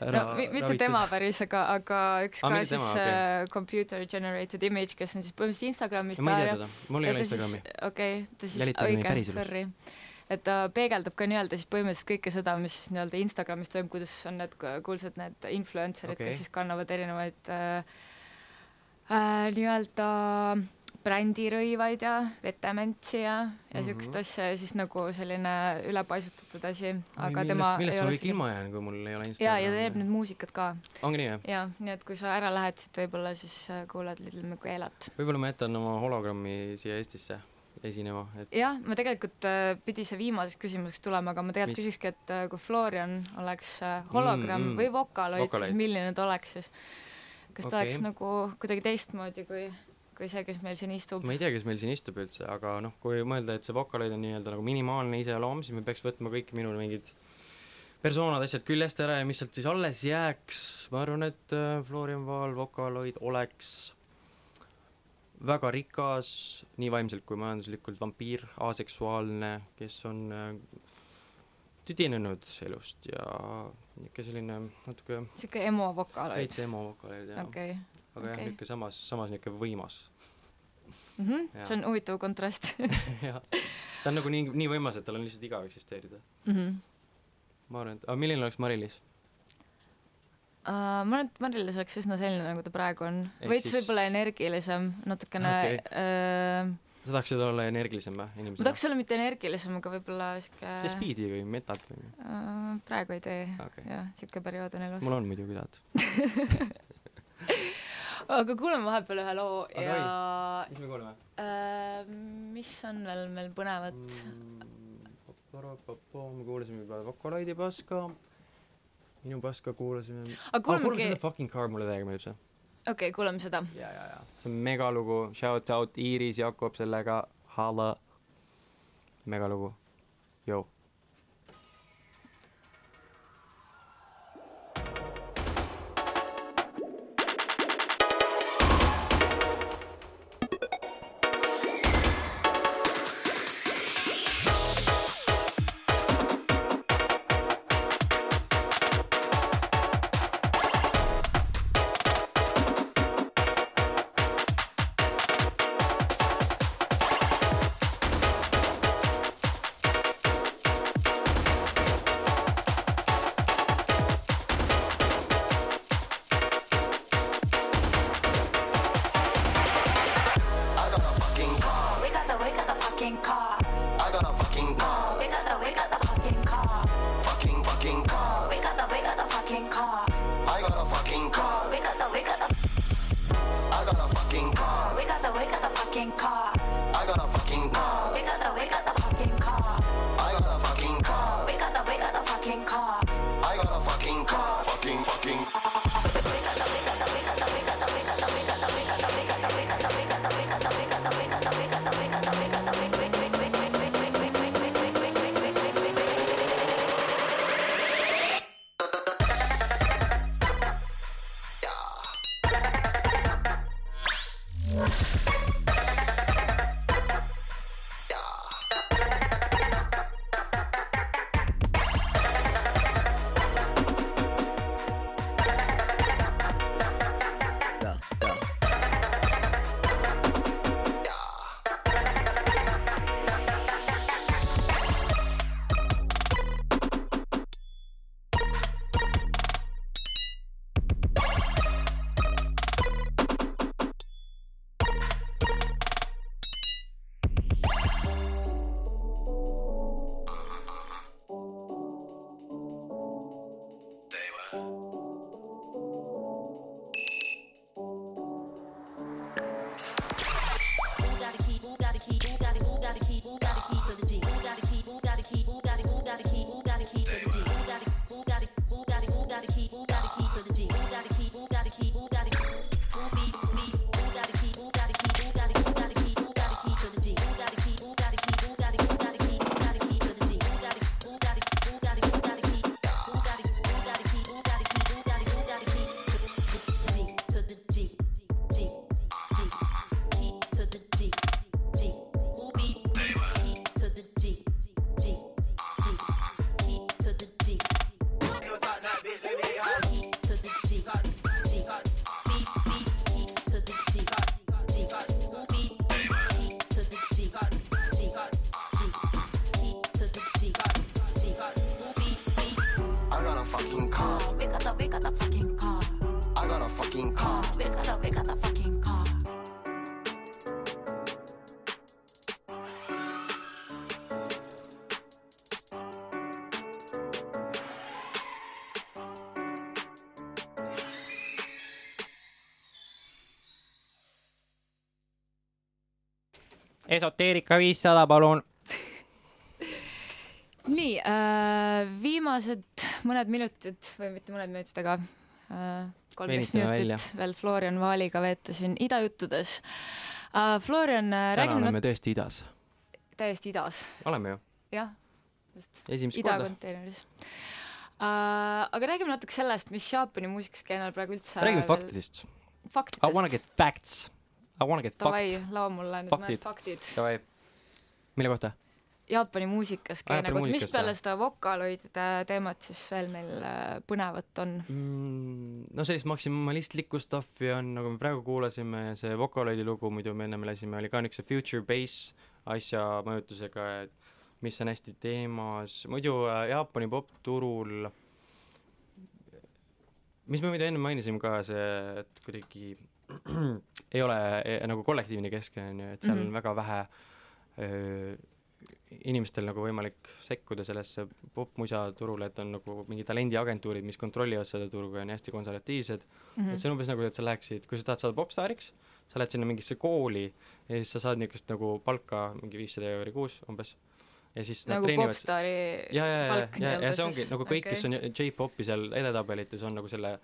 ära no mi- mitte ravitud. tema päris, aga, aga üks Aa, ka siis tema, äh, computer generated image, kes on siis põhimõtteliselt Instagramis. ma ei tea teda, mul ei ole Instagrami. okei, ta siis, õige, sorry. et ta peegeldab ka nii-öelda siis põhimõtteliselt kõike seda, mis nii-öelda Instagramis toimub, kuidas on need ku- kuulsad need influencer'id okay., kes siis kannavad erinevaid äh, äh, nii-öelda brändirõivaid ja vetementsi ja, ja siukest Mhm. asja ja siis nagu selline ülepaisutatud asi, aga millest, tema millest ei ma kõik ilma jään, kui mul ei ole ja, Instagrami. ja ta teeb nüüd muusikat ka ongi nii jah? ja nii et kui sa ära lähed, siis võib-olla siis äh, kuulad Little Michaelat. võib-olla ma jätan oma hologrammi siia Eestisse esinema, et jah, ma tegelikult äh, pidi see viimaseks küsimuseks tulema, aga ma tegelikult Mis? küsikski, et äh, kui Florian oleks äh, hologramm Mm, mm. või Vocaloid. siis milline ta oleks siis? kas ta Okei. oleks nagu kuidagi teistmoodi kui, kui see, kes meil siin istub? ma ei tea, kes meil siin istub üldse, aga noh, kui mõelda, et see Vocaloid on nii-öelda nagu minimaalne iseloom, siis me peaks võtma kõik minu mingid persoonad, asjad küljest ära ja mis sealt siis alles jääks, ma arvan, et äh, Florian Vaal, Vocaloid oleks väga rikas, nii vaimselt kui majanduslikult vampiir, aseksuaalne, kes on äh, tüdinenud elust ja niisugune selline natuke sihuke emo Vocaloid veits. emo Vocaloid ja aga jah, okei. niisugune samas, samas niisugune võimas Jaa. see on huvitav kontrast jah, ta on nagu nii, nii võimas, et tal on lihtsalt igav eksisteerida. Mhm. ma arvan, et, aga milline oleks Mari-Liis? Uh, ma arvan, et Mari-Liis oleks üsna selline, nagu ta praegu on, veits siis- võib-olla energilisem, natukene Okei. uh, sa tahaksid olla energilisem või ma inimesena? tahaks olla mitte energilisem, aga võib-olla sihuke speed'i või metat või? uh, praegu ei tee okei, jah, sihuke periood on elus. mul on muidugi tahad. aga kuulame vahepeal ühe loo Aga ja mis me kuuleme? Uh, mis on veel meil põnevat? Mm,? me kuulasime juba Vocaloidi paska minu paska kuulasime aga ah, kuulame seda, Fucking Car mulle täiega meeldib see. Okei okay,, kuulame seda. ja ja ja. See on megalugu shout out Iiris Jakob sellega. Hala. Megalugu joo esoteerika viissada palun nii äh,, viimased mõned minutid või mitte mõned minutid, aga äh, kolmteist minutit välja. veel Florian Vaaliga veetasin idajuttudes äh,. Florian äh,, täna räägime oleme tõesti idas täiesti idas, oleme ju jah, just, esimest korda idakonteineris äh,. aga räägime natuke sellest, mis Jaapani muusikaskeenel praegu üldse räägime veel- faktidest faktidest. I wanna get facts I wanna get Davai fact, lao mulle nüüd Faktid. mõned faktid davai. Mille kohta? Jaapani muusikaskeene Jaapani kohta, mis peale seda vokaloidide teemat siis veel meil äh, põnevat on? mm, no sellist maksimalistlikku stuff'i on nagu me praegu kuulasime see Vocaloidi lugu muidu me ennem lasime oli ka niisuguse future bass asja mõjutusega et mis on hästi teemas. Muidu äh, Jaapani popturul mis me muidu enne mainisime ka see et kuidagi ei ole e, nagu kollektiivne keskkond on ju et seal mm Mhm. -hmm. on väga vähe öö, inimestel nagu võimalik sekkuda sellesse popmusa turule, et on nagu mingi talendiagentuurid, mis kontrollivad seda turgu ja on hästi konservatiivsed mm. -hmm. et see on umbes nagu, et sa läheksid, kui sa tahad saada popstaariks, sa lähed sinna mingisse kooli ja siis sa saad niisugust nagu palka mingi viissada euri kuus umbes. ja siis nad nagu treenivad popstaari ja, ja, ja ja, ja see ongi nagu kõik okay., kes on J-popi seal edetabelites, on nagu selle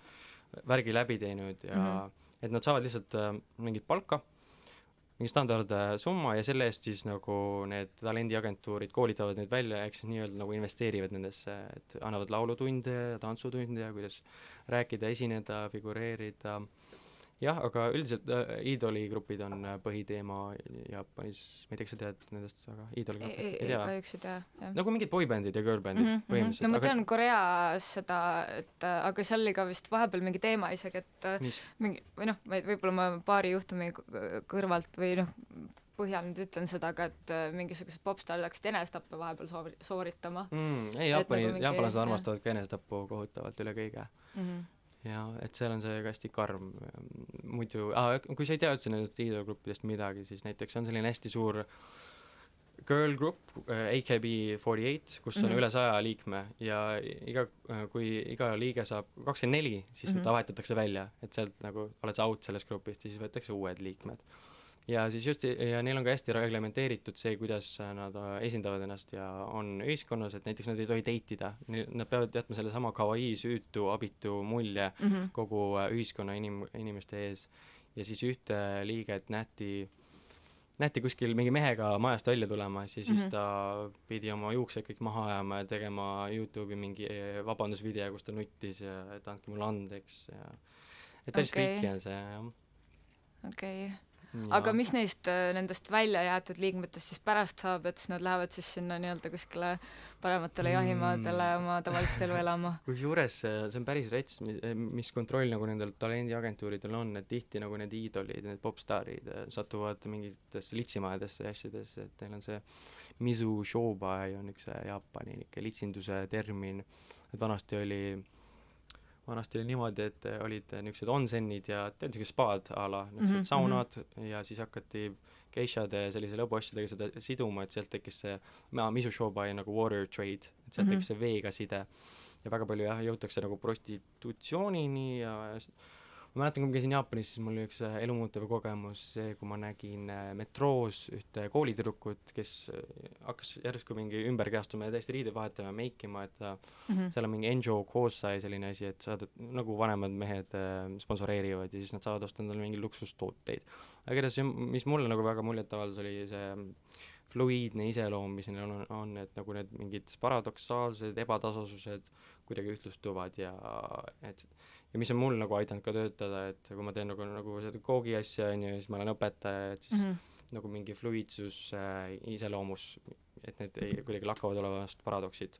värgi läbi teinud ja mm Mhm. -hmm. Et nad saavad lihtsalt äh, mingit palka, mingi standardsumma ja selle eest siis nagu need talendiagentuurid koolitavad neid välja, ehk siis nii-öelda nagu investeerivad nendesse, et annavad laulutunde ja tantsutunde ja kuidas rääkida, esineda, figureerida jah, aga üldiselt äh, iidoli grupid on äh, põhiteema Jaapanis, ma ei tea, kas sa tead nendest väga, iidoli ei, grupid, ei, ei ei tea kahjuks ei tea, jah. nagu mingid boybändid ja girlbändid mm -hmm, põhimõtteliselt no ma tean Koreas seda, et äh, aga seal oli ka vist vahepeal mingi teema isegi, et äh, mis mingi või noh, ma ei- võib-olla ma paari juhtumi kõrvalt või noh, põhjal nüüd ütlen seda, aga et mingisugused popstaarid hakkasid enesetappe vahepeal soori-, sooritama mm, ei, Jaapani nagu mingi- jaapanlased armastavad ka enesetappu kohutavalt üle kõige mm. -hmm. Ja et seal on see ka hästi karm muidu ah,, kui sa ei tea üldse nendest iidolgruppidest midagi, siis näiteks on selline hästi suur girl group äh, AKB48 kus on mm. -hmm. üle saja liikme ja iga, kui iga liige saab kakskümmend neli, siis mm -hmm. Ta vahetatakse välja, et sealt nagu oled sa out sellest grupist ja siis võetakse uued liikmed ja siis just ja neil on ka hästi reglementeeritud see, kuidas nad äh, esindavad ennast ja on ühiskonnas, et näiteks nad ei tohi date ida, nad peavad jätma sellesama kawaii süütu abitu mulje Mm -hmm. kogu äh, ühiskonna inim-, inimeste ees ja siis ühte liiget nähti nähti kuskil mingi mehega majast välja tulemas ja siis mm. -hmm. ta pidi oma juuksed kõik maha ajama ja tegema Youtube'i mingi eh, vabandusvideo, kus ta nuttis ja et andke mulle andeks ja et päris Okei. freaky on see jah okei okay., aga mis neist äh, nendest välja jäetud liikmetest siis pärast saab, et siis nad lähevad siis sinna nii-öelda kuskile parematele jahimaadele Mm. oma tavalist elu elama? Kusjuures see see on päris rets, mis kontroll nagu nendel talendiagentuuridel on, et tihti nagu need iidolid, need popstaarid satuvad mingitesse litsimajadesse ja asjadesse, et neil on see misu shobai on üks Jaapani niisugune litsinduse termin, et vanasti oli vanasti oli niimoodi, et eh, olid niisugused onsenid ja niisugused spaad a la niisugused mm -hmm. saunad ja siis hakati geishade sellise lõbuasjadega seda siduma, et sealt tekkis see ma- misu shobai nagu water trade, et sealt mm. -hmm. tekkis see veega side ja väga palju jah, jõutakse nagu prostitutsioonini ja s- ma mäletan, kui ma käisin Jaapanis, siis mul oli üks äh, elumuutev kogemus see, kui ma nägin äh, metroos ühte koolitüdrukut, kes äh, hakkas järsku mingi ümber kehastuma ja täiesti riideid vahetama ja meikima, et mm. -hmm. seal on mingi Enjo Kosai selline asi, et saad, nagu vanemad mehed äh, sponsoreerivad ja siis nad saavad osta endale mingeid luksustooteid. aga see, mis mulle nagu väga muljet avaldas, oli see fluiidne iseloom, mis neil on, on, et nagu need mingid paradoksaalsed ebatasasused kuidagi ühtlustuvad ja et ja mis on mul nagu aidanud ka töötada, et kui ma teen nagu, nagu seda koogi asja, on ju, ja siis ma olen õpetaja, et siis mm. -hmm. nagu mingi fluiidsus äh, iseloomus, et need ei, kuidagi lakkavad olevast paradoksid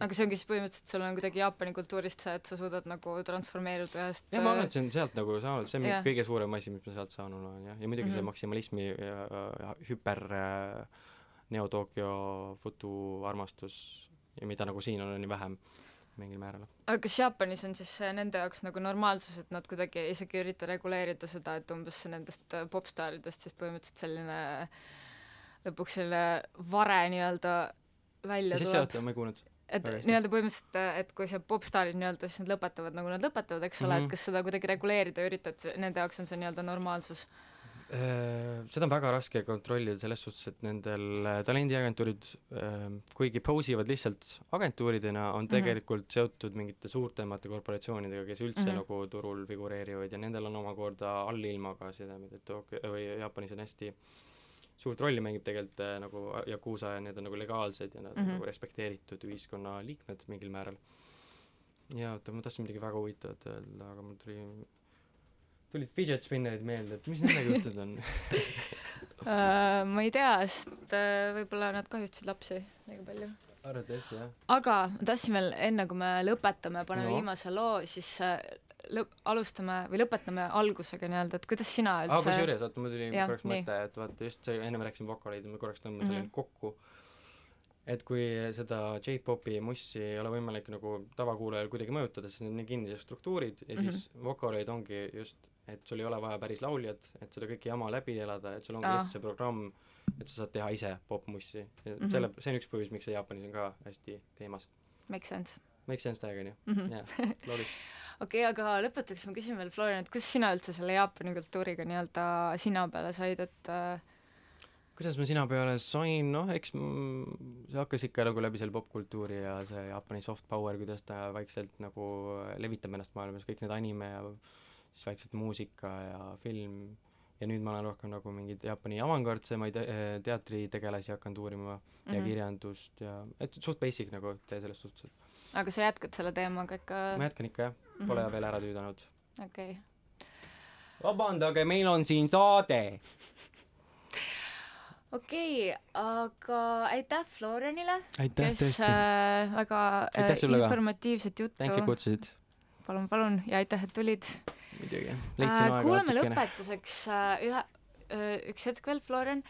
aga see ongi siis põhimõtteliselt, sul on kuidagi Jaapani kultuurist see, et sa suudad nagu transformeeruda ühest jah, ma arvan, et see on sealt nagu saanud, see on yeah. kõige suurem asi, mis ma sealt saanud olen jah, ja muidugi mm -hmm. see Mhm. maksimalismi ja, ja hüper äh, Neo-Tokyo futu armastus ja mida nagu siin on, on ju vähem mingil määral. aga kas Jaapanis on siis see nende jaoks nagu normaalsus, et nad kuidagi isegi ei ürita reguleerida seda, et umbes nendest äh, popstaaridest siis põhimõtteliselt selline lõpuks selline vare nii-öelda välja mis asja, ei kuulnud. et nii-öelda põhimõtteliselt, et kui see popstaarid nii-öelda siis nad lõpetavad nagu nad lõpetavad, eks ole mm, Mhm. -hmm. et kas seda kuidagi reguleerida üritad, nende jaoks on see nii-öelda normaalsus Äh, seda on väga raske kontrollida selles suhtes, et nendel äh, talendiagentuurid äh, kuigi posivad lihtsalt agentuuridena, on Mhm. tegelikult seotud mingite suurtemate korporatsioonidega, kes üldse mm. -hmm. nagu turul figureerivad ja nendel on omakorda allilmaga sidemed, et Tokyo või Jaapanis on hästi suurt rolli mängib tegelikult äh, nagu Yakuusa ja need on nagu legaalsed ja nad mm -hmm. Nagu respekteeritud ühiskonna liikmed mingil määral. ja oota, ma tahtsin midagi väga huvitavat öelda, aga mul tuli tulid fidget spinnerid meelde, et mis nendega juhtunud on? uh,. ma ei tea, sest uh, võib-olla nad kahjustasid lapsi liiga palju. arvad tõesti, jah? aga ma tahtsin veel enne, kui me lõpetame, paneme No. viimase loo, siis äh, lõp-, alustame või lõpetame algusega nii-öelda, et kuidas sina aa, üldse kusjuures, oota, mul tuli korraks mõte, et vaata just see, enne ma rääkisin vokaleid, ma korraks tõmban Mhm. selle nüüd kokku, et kui seda J-popi mussi ei ole võimalik nagu tavakuulajal kuidagi mõjutada, siis need on nii kinnised struktuurid ja Mhm. siis vokaleid ongi just, et sul ei ole vaja päris lauljat, et seda kõike jama läbi elada, et sul ongi Aa. lihtsalt see programm, et sa saad teha ise popmussi ja Mhm. selle, see on üks põhjus, miks see Jaapanis on ka hästi teemas. make sense Make sense täiega, onju? mm -hmm. jah, loogiliselt. okei okay,, aga lõpetuseks ma küsin veel Florian, et kuidas sina üldse selle Jaapani kultuuriga nii-öelda sina peale said, et äh, kuidas ma sina peale sain, noh, eks see hakkas ikka nagu läbi selle popkultuuri ja see Jaapani soft power, kuidas ta vaikselt nagu levitab ennast maailmas, kõik need anime ja siis vaikselt muusika ja film ja nüüd ma olen rohkem nagu mingeid Jaapani avangardsemaid eh, teatritegelasi hakanud uurima mm -hmm. ja Mhm. kirjandust ja et suht basic nagu tee selles suhtes, aga sa jätkad selle teemaga ikka? ma jätkan ikka jah, pole Mhm. veel ära tüüdanud. okei okay. vabandage, meil on siin saade. Okei okay,, aga aitäh Florianile, kes äh, väga äh, Aitäh sulle ka. informatiivset thanks, et juttu, kutsusid. palun, palun ja aitäh, et tulid. Muidugi, äh, leidsin aega kuulame lõpetuseks äh, ühe äh, üks hetk veel, Florian,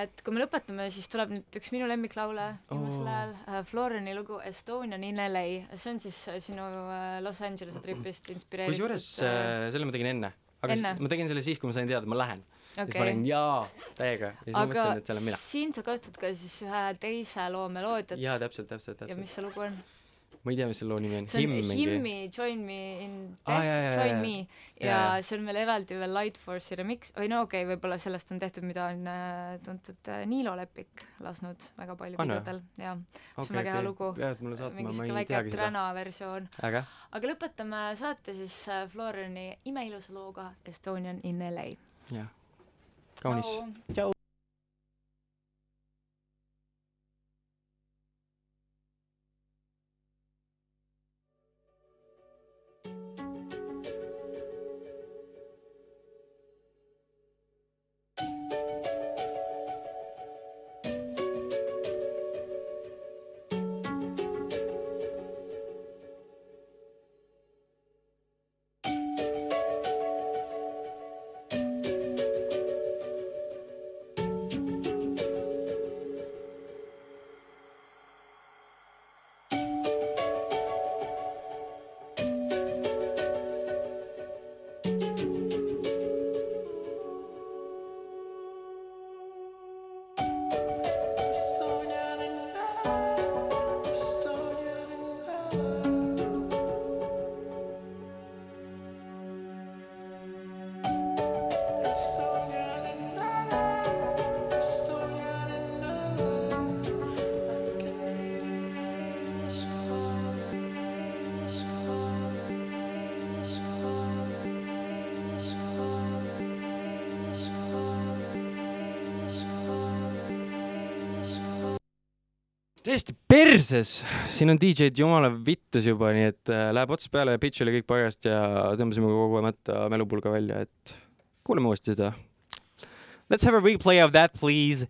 et kui me lõpetame, siis tuleb nüüd üks minu lemmiklaule viimasel Oo. ajal äh, Floriani lugu Estonian in LA, see on siis äh, sinu äh, Los Angelese tripist inspireeritud kusjuures äh, selle ma tegin enne, aga enne? ma tegin selle siis, kui ma sain teada, et ma lähen okay.. siis ma okei olin jaa, täiega ja siis ma aga mõtlesin, et see olen mina. siin sa kasutad ka siis ühe teise loo meloodiat jaa, täpselt, täpselt, ja mis täpselt. see lugu on? ma ei tea, mis selle loo nimi on. see on Him. Himmi Join Me in Death jaa, jaa, Join jaa. Me ja jaa. see on veel eraldi veel Light Force'i remix või no okei okay,, võib-olla sellest on tehtud, mida on äh, tuntud äh, Niilo Lepik lasknud väga palju pidudel ja see on väga hea lugu. pead mulle saatma, ma ei teagi seda. Versioon. äge. aga lõpetame saate siis äh, Floriani imeilusa looga Estonian in LA. jah. kaunis. täiesti perses, siin on DJ-d jumala vittus juba, nii et äh, läheb ots peale, pitch oli kõik paigas ja tõmbasime kogu mõtte melupulga välja, et kuulame uuesti seda. Let's have a replay of that please